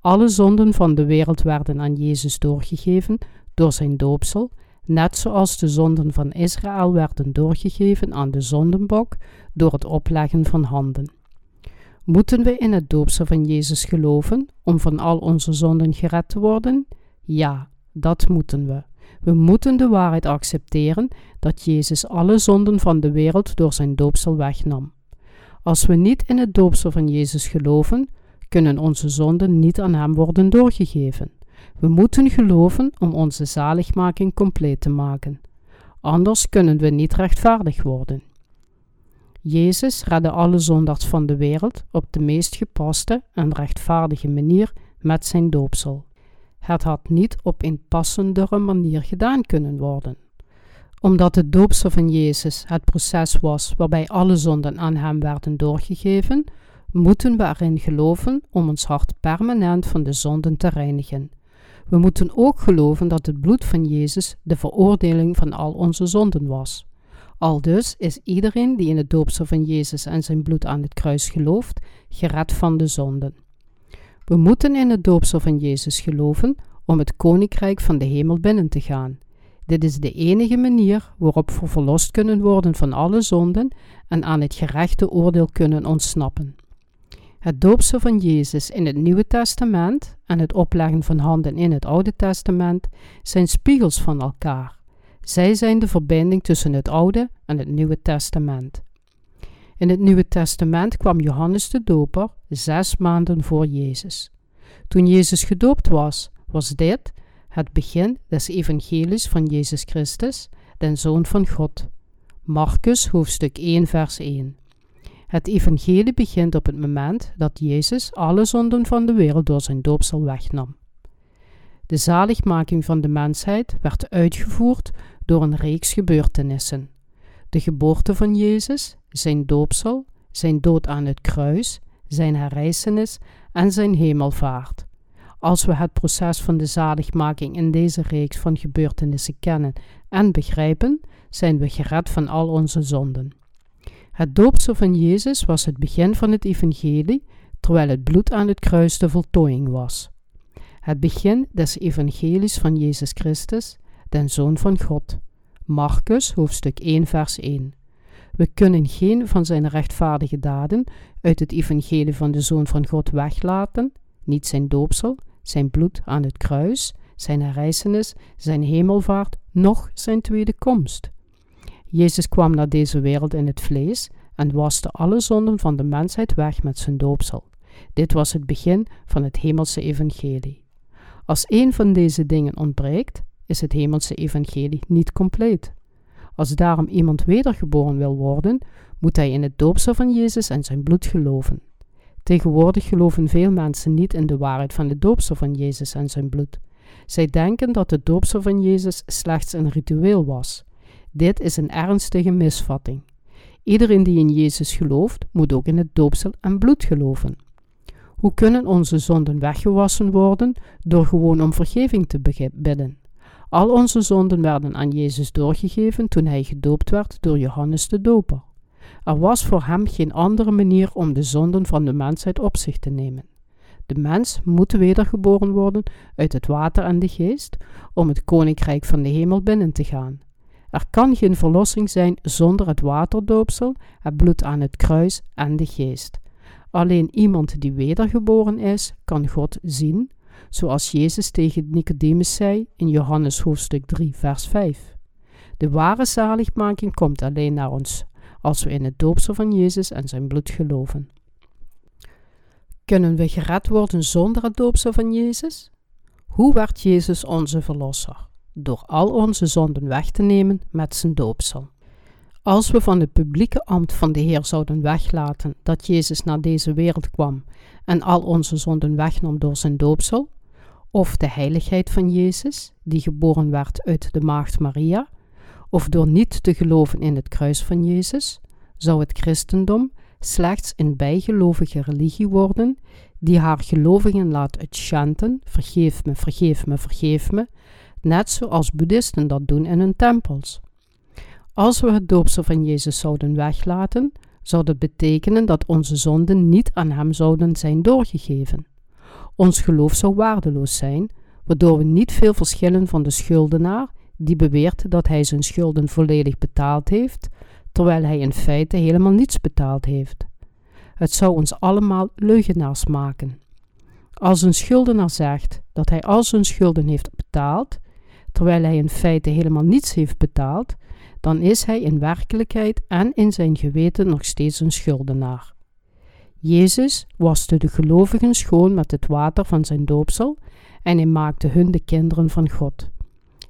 Alle zonden van de wereld werden aan Jezus doorgegeven door zijn doopsel net zoals de zonden van Israël werden doorgegeven aan de zondenbok door het opleggen van handen. Moeten we in het doopsel van Jezus geloven om van al onze zonden gered te worden? Ja, dat moeten we. We moeten de waarheid accepteren dat Jezus alle zonden van de wereld door zijn doopsel wegnam. Als we niet in het doopsel van Jezus geloven, kunnen onze zonden niet aan Hem worden doorgegeven. We moeten geloven om onze zaligmaking compleet te maken. Anders kunnen we niet rechtvaardig worden. Jezus redde alle zondaars van de wereld op de meest gepaste en rechtvaardige manier met zijn doopsel. Het had niet op een passendere manier gedaan kunnen worden. Omdat het doopsel van Jezus het proces was waarbij alle zonden aan hem werden doorgegeven, moeten we erin geloven om ons hart permanent van de zonden te reinigen. We moeten ook geloven dat het bloed van Jezus de veroordeling van al onze zonden was. Aldus is iedereen die in het doopsel van Jezus en zijn bloed aan het kruis gelooft, gered van de zonden. We moeten in het doopsel van Jezus geloven om het koninkrijk van de hemel binnen te gaan. Dit is de enige manier waarop we verlost kunnen worden van alle zonden en aan het gerechte oordeel kunnen ontsnappen. Het doopsel van Jezus in het Nieuwe Testament en het opleggen van handen in het Oude Testament zijn spiegels van elkaar. Zij zijn de verbinding tussen het Oude en het Nieuwe Testament. In het Nieuwe Testament kwam Johannes de Doper zes maanden voor Jezus. Toen Jezus gedoopt was, was dit het begin des evangelies van Jezus Christus, den Zoon van God. Marcus hoofdstuk 1 vers 1 Het evangelie begint op het moment dat Jezus alle zonden van de wereld door zijn doopsel wegnam. De zaligmaking van de mensheid werd uitgevoerd door een reeks gebeurtenissen. De geboorte van Jezus, zijn doopsel, zijn dood aan het kruis, zijn herrijzenis en zijn hemelvaart. Als we het proces van de zaligmaking in deze reeks van gebeurtenissen kennen en begrijpen, zijn we gered van al onze zonden. Het doopsel van Jezus was het begin van het evangelie, terwijl het bloed aan het kruis de voltooiing was. Het begin des evangelies van Jezus Christus, den Zoon van God. Marcus hoofdstuk 1 vers 1. We kunnen geen van zijn rechtvaardige daden uit het evangelie van de Zoon van God weglaten, niet zijn doopsel, zijn bloed aan het kruis, zijn herrijzenis, zijn hemelvaart, noch zijn tweede komst. Jezus kwam naar deze wereld in het vlees en waste alle zonden van de mensheid weg met zijn doopsel. Dit was het begin van het hemelse evangelie. Als een van deze dingen ontbreekt, is het hemelse evangelie niet compleet. Als daarom iemand wedergeboren wil worden, moet hij in het doopsel van Jezus en zijn bloed geloven. Tegenwoordig geloven veel mensen niet in de waarheid van het doopsel van Jezus en zijn bloed. Zij denken dat het doopsel van Jezus slechts een ritueel was. Dit is een ernstige misvatting. Iedereen die in Jezus gelooft, moet ook in het doopsel en bloed geloven. Hoe kunnen onze zonden weggewassen worden door gewoon om vergeving te bidden? Al onze zonden werden aan Jezus doorgegeven toen hij gedoopt werd door Johannes de Doper. Er was voor hem geen andere manier om de zonden van de mensheid op zich te nemen. De mens moet wedergeboren worden uit het water en de geest om het koninkrijk van de hemel binnen te gaan. Er kan geen verlossing zijn zonder het waterdoopsel, het bloed aan het kruis en de geest. Alleen iemand die wedergeboren is, kan God zien, zoals Jezus tegen Nicodemus zei in Johannes hoofdstuk 3, vers 5. De ware zaligmaking komt alleen naar ons als we in het doopsel van Jezus en zijn bloed geloven. Kunnen we gered worden zonder het doopsel van Jezus? Hoe werd Jezus onze verlosser? Door al onze zonden weg te nemen met zijn doopsel. Als we van het publieke ambt van de Heer zouden weglaten dat Jezus naar deze wereld kwam en al onze zonden wegnam door zijn doopsel, of de heiligheid van Jezus, die geboren werd uit de maagd Maria, of door niet te geloven in het kruis van Jezus, zou het christendom slechts een bijgelovige religie worden die haar gelovigen laat uitchanten, vergeef me, vergeef me, vergeef me, net zoals boeddhisten dat doen in hun tempels. Als we het doopsel van Jezus zouden weglaten, zou dat betekenen dat onze zonden niet aan Hem zouden zijn doorgegeven. Ons geloof zou waardeloos zijn, waardoor we niet veel verschillen van de schuldenaar die beweert dat hij zijn schulden volledig betaald heeft, terwijl hij in feite helemaal niets betaald heeft. Het zou ons allemaal leugenaars maken. Als een schuldenaar zegt dat hij al zijn schulden heeft betaald, terwijl hij in feite helemaal niets heeft betaald, dan is hij in werkelijkheid en in zijn geweten nog steeds een schuldenaar. Jezus waste de gelovigen schoon met het water van zijn doopsel en hij maakte hun de kinderen van God.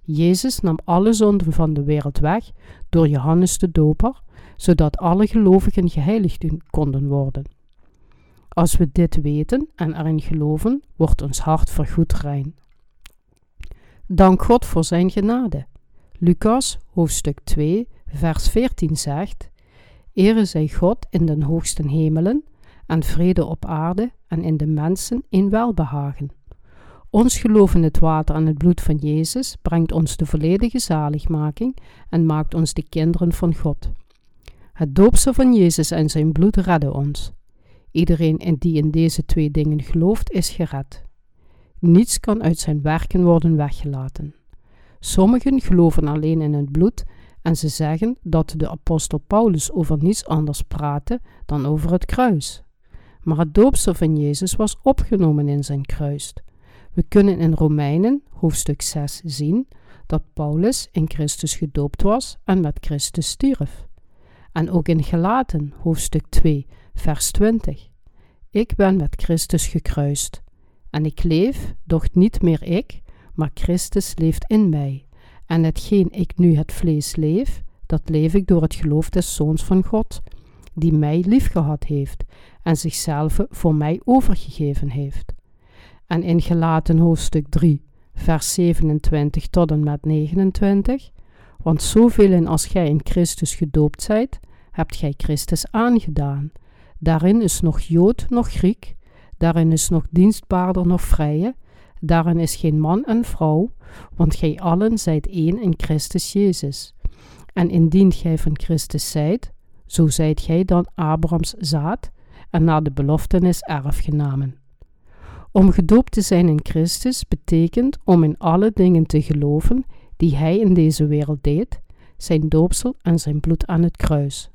Jezus nam alle zonden van de wereld weg door Johannes de Doper, zodat alle gelovigen geheiligd konden worden. Als we dit weten en erin geloven, wordt ons hart vergoed rein. Dank God voor zijn genade. Lucas hoofdstuk 2, vers 14 zegt: Ere zij God in den hoogsten hemelen en vrede op aarde en in de mensen in welbehagen. Ons geloof in het water en het bloed van Jezus brengt ons de volledige zaligmaking en maakt ons de kinderen van God. Het doopsel van Jezus en zijn bloed redden ons. Iedereen die in deze twee dingen gelooft, is gered. Niets kan uit zijn werken worden weggelaten. Sommigen geloven alleen in het bloed en ze zeggen dat de apostel Paulus over niets anders praatte dan over het kruis. Maar het doopsel van Jezus was opgenomen in zijn kruis. We kunnen in Romeinen hoofdstuk 6 zien dat Paulus in Christus gedoopt was en met Christus stierf. En ook in Gelaten hoofdstuk 2 vers 20. Ik ben met Christus gekruist. En ik leef, doch niet meer ik, maar Christus leeft in mij. En hetgeen ik nu het vlees leef, dat leef ik door het geloof des Zoons van God, die mij liefgehad heeft en zichzelf voor mij overgegeven heeft. En in Gelaten hoofdstuk 3, vers 27 tot en met 29, want zoveel als gij in Christus gedoopt zijt, hebt gij Christus aangedaan. Daarin is nog Jood, nog Griek, daarin is nog dienstbaarder, nog vrije, daarin is geen man en vrouw, want gij allen zijt één in Christus Jezus. En indien gij van Christus zijt, zo zijt gij dan Abrahams zaad en naar de beloftenis erfgenamen. Om gedoopt te zijn in Christus betekent om in alle dingen te geloven die Hij in deze wereld deed, zijn doopsel en zijn bloed aan het kruis.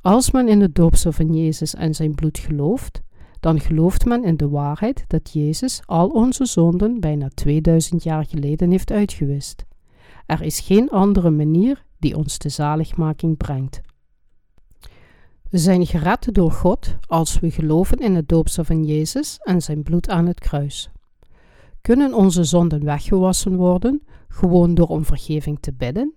Als men in het doopsel van Jezus en zijn bloed gelooft, dan gelooft men in de waarheid dat Jezus al onze zonden bijna 2000 jaar geleden heeft uitgewist. Er is geen andere manier die ons de zaligmaking brengt. We zijn gered door God als we geloven in het doopsel van Jezus en zijn bloed aan het kruis. Kunnen onze zonden weggewassen worden gewoon door om vergeving te bidden?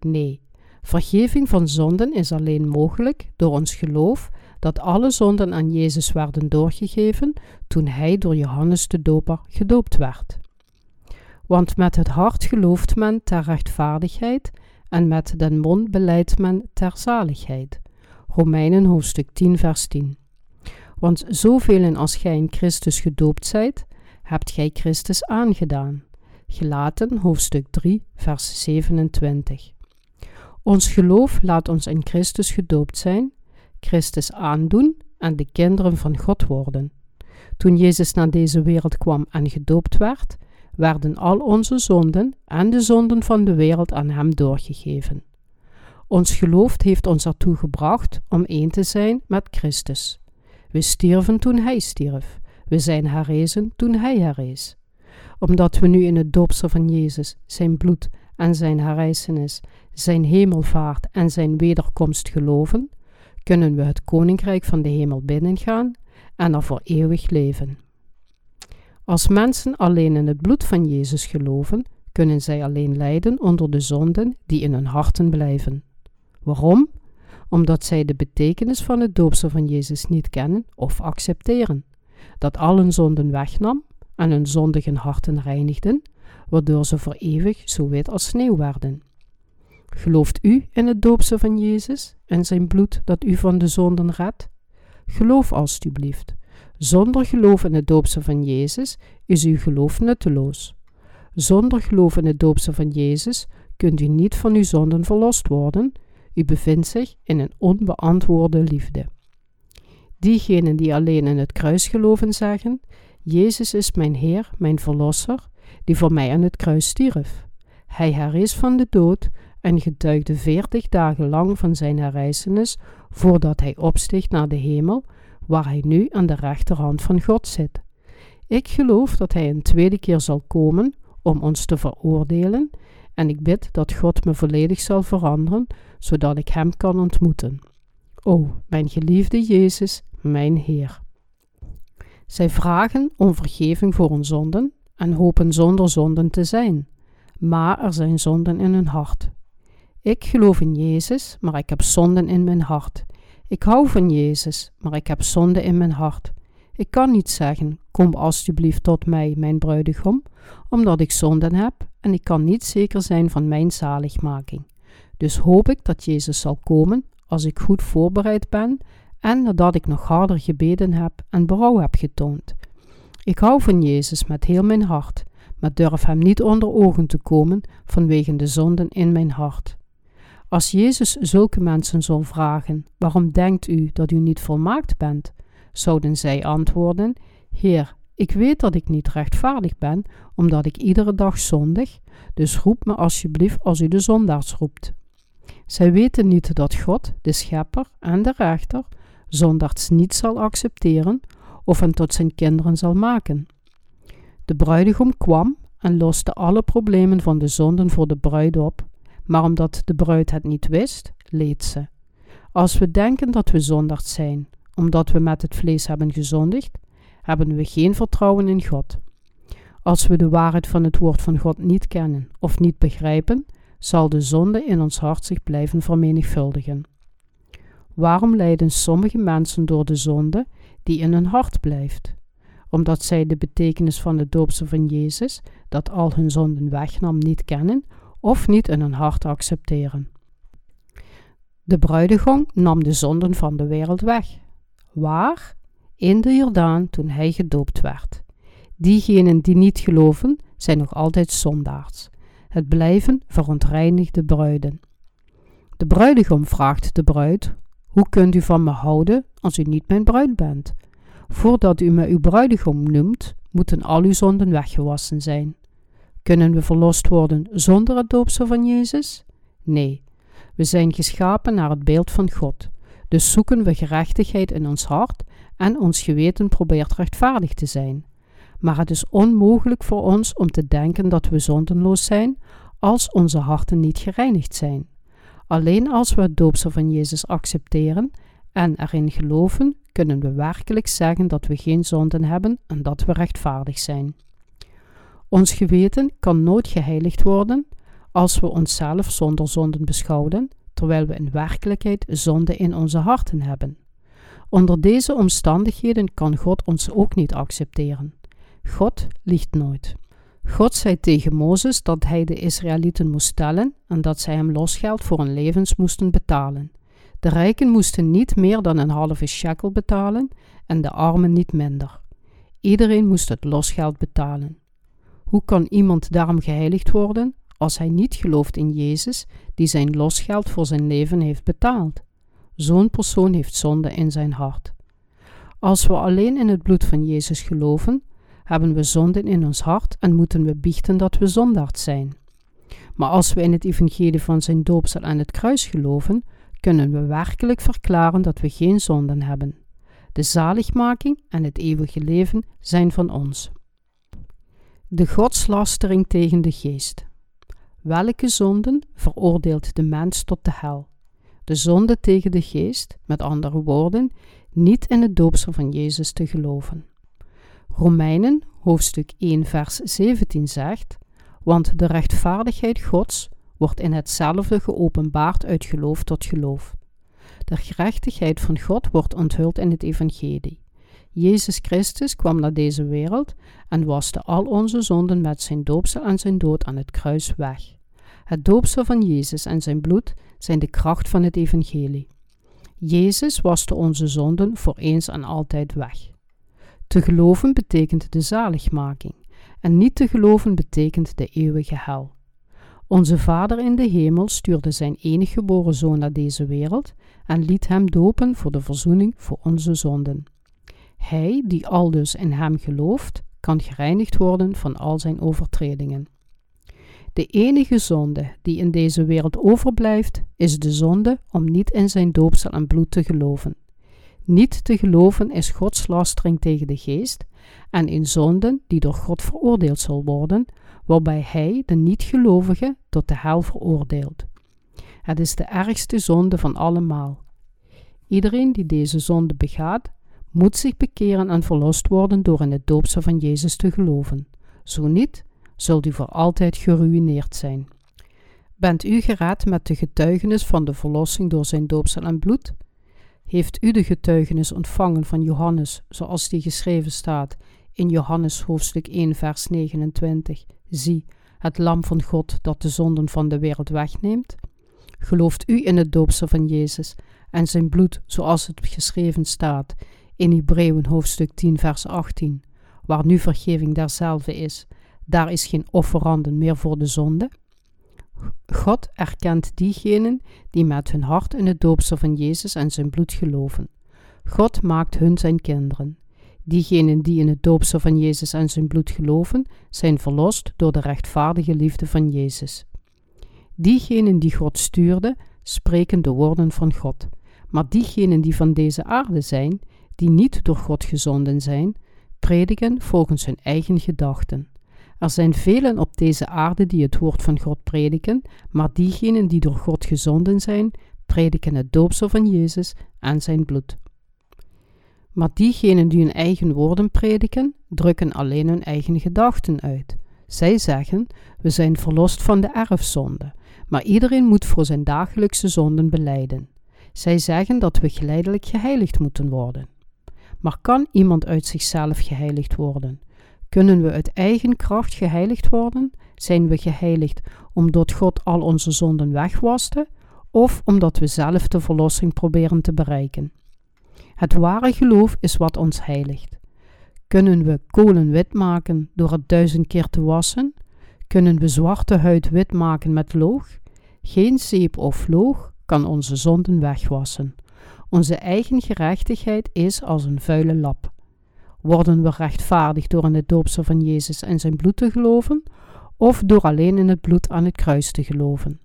Nee, vergeving van zonden is alleen mogelijk door ons geloof dat alle zonden aan Jezus werden doorgegeven toen hij door Johannes de Doper gedoopt werd. Want met het hart gelooft men ter rechtvaardigheid en met den mond beleidt men ter zaligheid. Romeinen hoofdstuk 10, vers 10. Want zoveel als gij in Christus gedoopt zijt, hebt gij Christus aangedaan. Gelaten hoofdstuk 3, vers 27. Ons geloof laat ons in Christus gedoopt zijn, Christus aandoen en de kinderen van God worden. Toen Jezus naar deze wereld kwam en gedoopt werd, werden al onze zonden en de zonden van de wereld aan Hem doorgegeven. Ons geloof heeft ons ertoe gebracht om één te zijn met Christus. We stierven toen Hij stierf. We zijn herrezen toen Hij herrees. Omdat we nu in het doopsel van Jezus, zijn bloed en zijn herrijzenis, zijn hemelvaart en zijn wederkomst geloven, kunnen we het koninkrijk van de hemel binnengaan en er voor eeuwig leven. Als mensen alleen in het bloed van Jezus geloven, kunnen zij alleen lijden onder de zonden die in hun harten blijven. Waarom? Omdat zij de betekenis van het doopsel van Jezus niet kennen of accepteren, dat al hun zonden wegnam en hun zondige harten reinigden, waardoor ze voor eeuwig zo wit als sneeuw werden. Gelooft u in het doopsel van Jezus en zijn bloed dat u van de zonden redt? Geloof alstublieft. Zonder geloof in het doopsel van Jezus is uw geloof nutteloos. Zonder geloof in het doopsel van Jezus kunt u niet van uw zonden verlost worden. U bevindt zich in een onbeantwoorde liefde. Diegenen die alleen in het kruis geloven zeggen: Jezus is mijn Heer, mijn Verlosser, die voor mij aan het kruis stierf. Hij herrees van de dood en getuigde veertig dagen lang van zijn herrijzenis voordat hij opsteeg naar de hemel, waar hij nu aan de rechterhand van God zit. Ik geloof dat hij een tweede keer zal komen om ons te veroordelen, en ik bid dat God me volledig zal veranderen, zodat ik hem kan ontmoeten. O, mijn geliefde Jezus, mijn Heer. Zij vragen om vergeving voor hun zonden en hopen zonder zonden te zijn, maar er zijn zonden in hun hart. Ik geloof in Jezus, maar ik heb zonden in mijn hart. Ik hou van Jezus, maar ik heb zonde in mijn hart. Ik kan niet zeggen: Kom alstublieft tot mij, mijn bruidegom, omdat ik zonden heb en ik kan niet zeker zijn van mijn zaligmaking. Dus hoop ik dat Jezus zal komen als ik goed voorbereid ben en nadat ik nog harder gebeden heb en berouw heb getoond. Ik hou van Jezus met heel mijn hart, maar durf hem niet onder ogen te komen vanwege de zonden in mijn hart. Als Jezus zulke mensen zou vragen: Waarom denkt u dat u niet volmaakt bent? zouden zij antwoorden: Heer, ik weet dat ik niet rechtvaardig ben, omdat ik iedere dag zondig, dus roep me alsjeblieft als u de zondaars roept. Zij weten niet dat God, de schepper en de rechter, zondaars niet zal accepteren of hen tot zijn kinderen zal maken. De bruidegom kwam en loste alle problemen van de zonden voor de bruid op, maar omdat de bruid het niet wist, leed ze. Als we denken dat we zondaars zijn, omdat we met het vlees hebben gezondigd, hebben we geen vertrouwen in God. Als we de waarheid van het woord van God niet kennen of niet begrijpen, zal de zonde in ons hart zich blijven vermenigvuldigen. Waarom lijden sommige mensen door de zonde die in hun hart blijft? Omdat zij de betekenis van het doopsel van Jezus, dat al hun zonden wegnam, niet kennen of niet in hun hart accepteren. De bruidegom nam de zonden van de wereld weg. Waar? In de Jordaan toen hij gedoopt werd. Diegenen die niet geloven, zijn nog altijd zondaars. Het blijven verontreinigde bruiden. De bruidegom vraagt de bruid: Hoe kunt u van me houden als u niet mijn bruid bent? Voordat u me uw bruidegom noemt, moeten al uw zonden weggewassen zijn. Kunnen we verlost worden zonder het doopsel van Jezus? Nee, we zijn geschapen naar het beeld van God. Dus zoeken we gerechtigheid in ons hart en ons geweten probeert rechtvaardig te zijn. Maar het is onmogelijk voor ons om te denken dat we zondenloos zijn als onze harten niet gereinigd zijn. Alleen als we het doopsel van Jezus accepteren en erin geloven, kunnen we werkelijk zeggen dat we geen zonden hebben en dat we rechtvaardig zijn. Ons geweten kan nooit geheiligd worden als we onszelf zonder zonden beschouwen, terwijl we in werkelijkheid zonde in onze harten hebben. Onder deze omstandigheden kan God ons ook niet accepteren. God liegt nooit. God zei tegen Mozes dat hij de Israëlieten moest tellen en dat zij hem losgeld voor hun levens moesten betalen. De rijken moesten niet meer dan een halve shekel betalen en de armen niet minder. Iedereen moest het losgeld betalen. Hoe kan iemand daarom geheiligd worden als hij niet gelooft in Jezus, die zijn losgeld voor zijn leven heeft betaald? Zo'n persoon heeft zonde in zijn hart. Als we alleen in het bloed van Jezus geloven, hebben we zonden in ons hart en moeten we biechten dat we zondaard zijn. Maar als we in het evangelie van zijn doopsel aan het kruis geloven, kunnen we werkelijk verklaren dat we geen zonden hebben. De zaligmaking en het eeuwige leven zijn van ons. De godslastering tegen de geest. Welke zonden veroordeelt de mens tot de hel? De zonde tegen de geest, met andere woorden, niet in het doopsel van Jezus te geloven. Romeinen hoofdstuk 1 vers 17 zegt, want de rechtvaardigheid Gods wordt in hetzelfde geopenbaard uit geloof tot geloof. De gerechtigheid van God wordt onthuld in het evangelie. Jezus Christus kwam naar deze wereld en waste al onze zonden met zijn doopsel en zijn dood aan het kruis weg. Het doopsel van Jezus en zijn bloed zijn de kracht van het evangelie. Jezus waste onze zonden voor eens en altijd weg. Te geloven betekent de zaligmaking en niet te geloven betekent de eeuwige hel. Onze Vader in de hemel stuurde zijn enige geboren zoon naar deze wereld en liet hem dopen voor de verzoening voor onze zonden. Hij, die aldus in hem gelooft, kan gereinigd worden van al zijn overtredingen. De enige zonde die in deze wereld overblijft, is de zonde om niet in zijn doopsel en bloed te geloven. Niet te geloven is Gods lastering tegen de geest en in zonden die door God veroordeeld zal worden, waarbij Hij de niet-gelovige tot de hel veroordeelt. Het is de ergste zonde van allemaal. Iedereen die deze zonde begaat, moet zich bekeren en verlost worden door in het doopsel van Jezus te geloven. Zo niet, zult u voor altijd geruïneerd zijn. Bent u gered met de getuigenis van de verlossing door zijn doopsel en bloed? Heeft u de getuigenis ontvangen van Johannes, zoals die geschreven staat in Johannes hoofdstuk 1, vers 29? Zie, het lam van God dat de zonden van de wereld wegneemt? Gelooft u in het doopsel van Jezus en zijn bloed, zoals het geschreven staat in Hebreeën hoofdstuk 10, vers 18, waar nu vergeving derzelfde is, daar is geen offeranden meer voor de zonde? God erkent diegenen die met hun hart in het doopsel van Jezus en zijn bloed geloven. God maakt hun zijn kinderen. Diegenen die in het doopsel van Jezus en zijn bloed geloven, zijn verlost door de rechtvaardige liefde van Jezus. Diegenen die God stuurde, spreken de woorden van God. Maar diegenen die van deze aarde zijn, die niet door God gezonden zijn, prediken volgens hun eigen gedachten. Er zijn velen op deze aarde die het woord van God prediken, maar diegenen die door God gezonden zijn, prediken het doopsel van Jezus en zijn bloed. Maar diegenen die hun eigen woorden prediken, drukken alleen hun eigen gedachten uit. Zij zeggen: We zijn verlost van de erfzonde, maar iedereen moet voor zijn dagelijkse zonden beleiden. Zij zeggen dat we geleidelijk geheiligd moeten worden. Maar kan iemand uit zichzelf geheiligd worden? Kunnen we uit eigen kracht geheiligd worden? Zijn we geheiligd omdat God al onze zonden wegwaste? Of omdat we zelf de verlossing proberen te bereiken? Het ware geloof is wat ons heiligt. Kunnen we kolen wit maken door het duizend keer te wassen? Kunnen we zwarte huid wit maken met loog? Geen zeep of loog kan onze zonden wegwassen. Onze eigen gerechtigheid is als een vuile lap. Worden we rechtvaardig door in het doopsel van Jezus en zijn bloed te geloven, of door alleen in het bloed aan het kruis te geloven?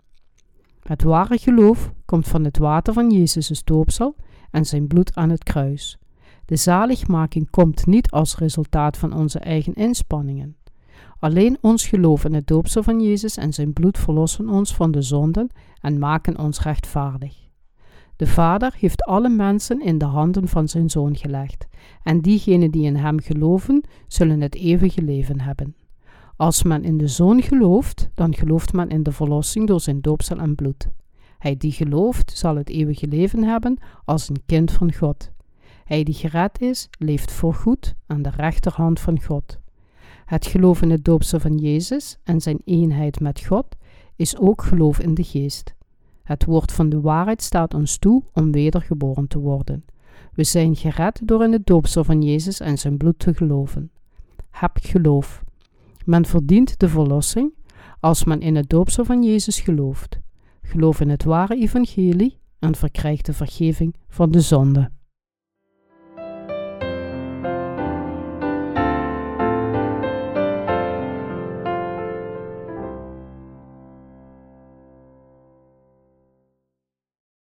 Het ware geloof komt van het water van Jezus' doopsel en zijn bloed aan het kruis. De zaligmaking komt niet als resultaat van onze eigen inspanningen. Alleen ons geloof in het doopsel van Jezus en zijn bloed verlossen ons van de zonden en maken ons rechtvaardig. De Vader heeft alle mensen in de handen van zijn Zoon gelegd, en diegenen die in Hem geloven, zullen het eeuwige leven hebben. Als men in de Zoon gelooft, dan gelooft men in de verlossing door zijn doopsel en bloed. Hij die gelooft, zal het eeuwige leven hebben als een kind van God. Hij die gered is, leeft voorgoed aan de rechterhand van God. Het geloof in het doopsel van Jezus en zijn eenheid met God is ook geloof in de geest. Het woord van de waarheid staat ons toe om wedergeboren te worden. We zijn gered door in het doopsel van Jezus en zijn bloed te geloven. Heb geloof. Men verdient de verlossing als men in het doopsel van Jezus gelooft. Geloof in het ware evangelie en verkrijgt de vergeving van de zonde.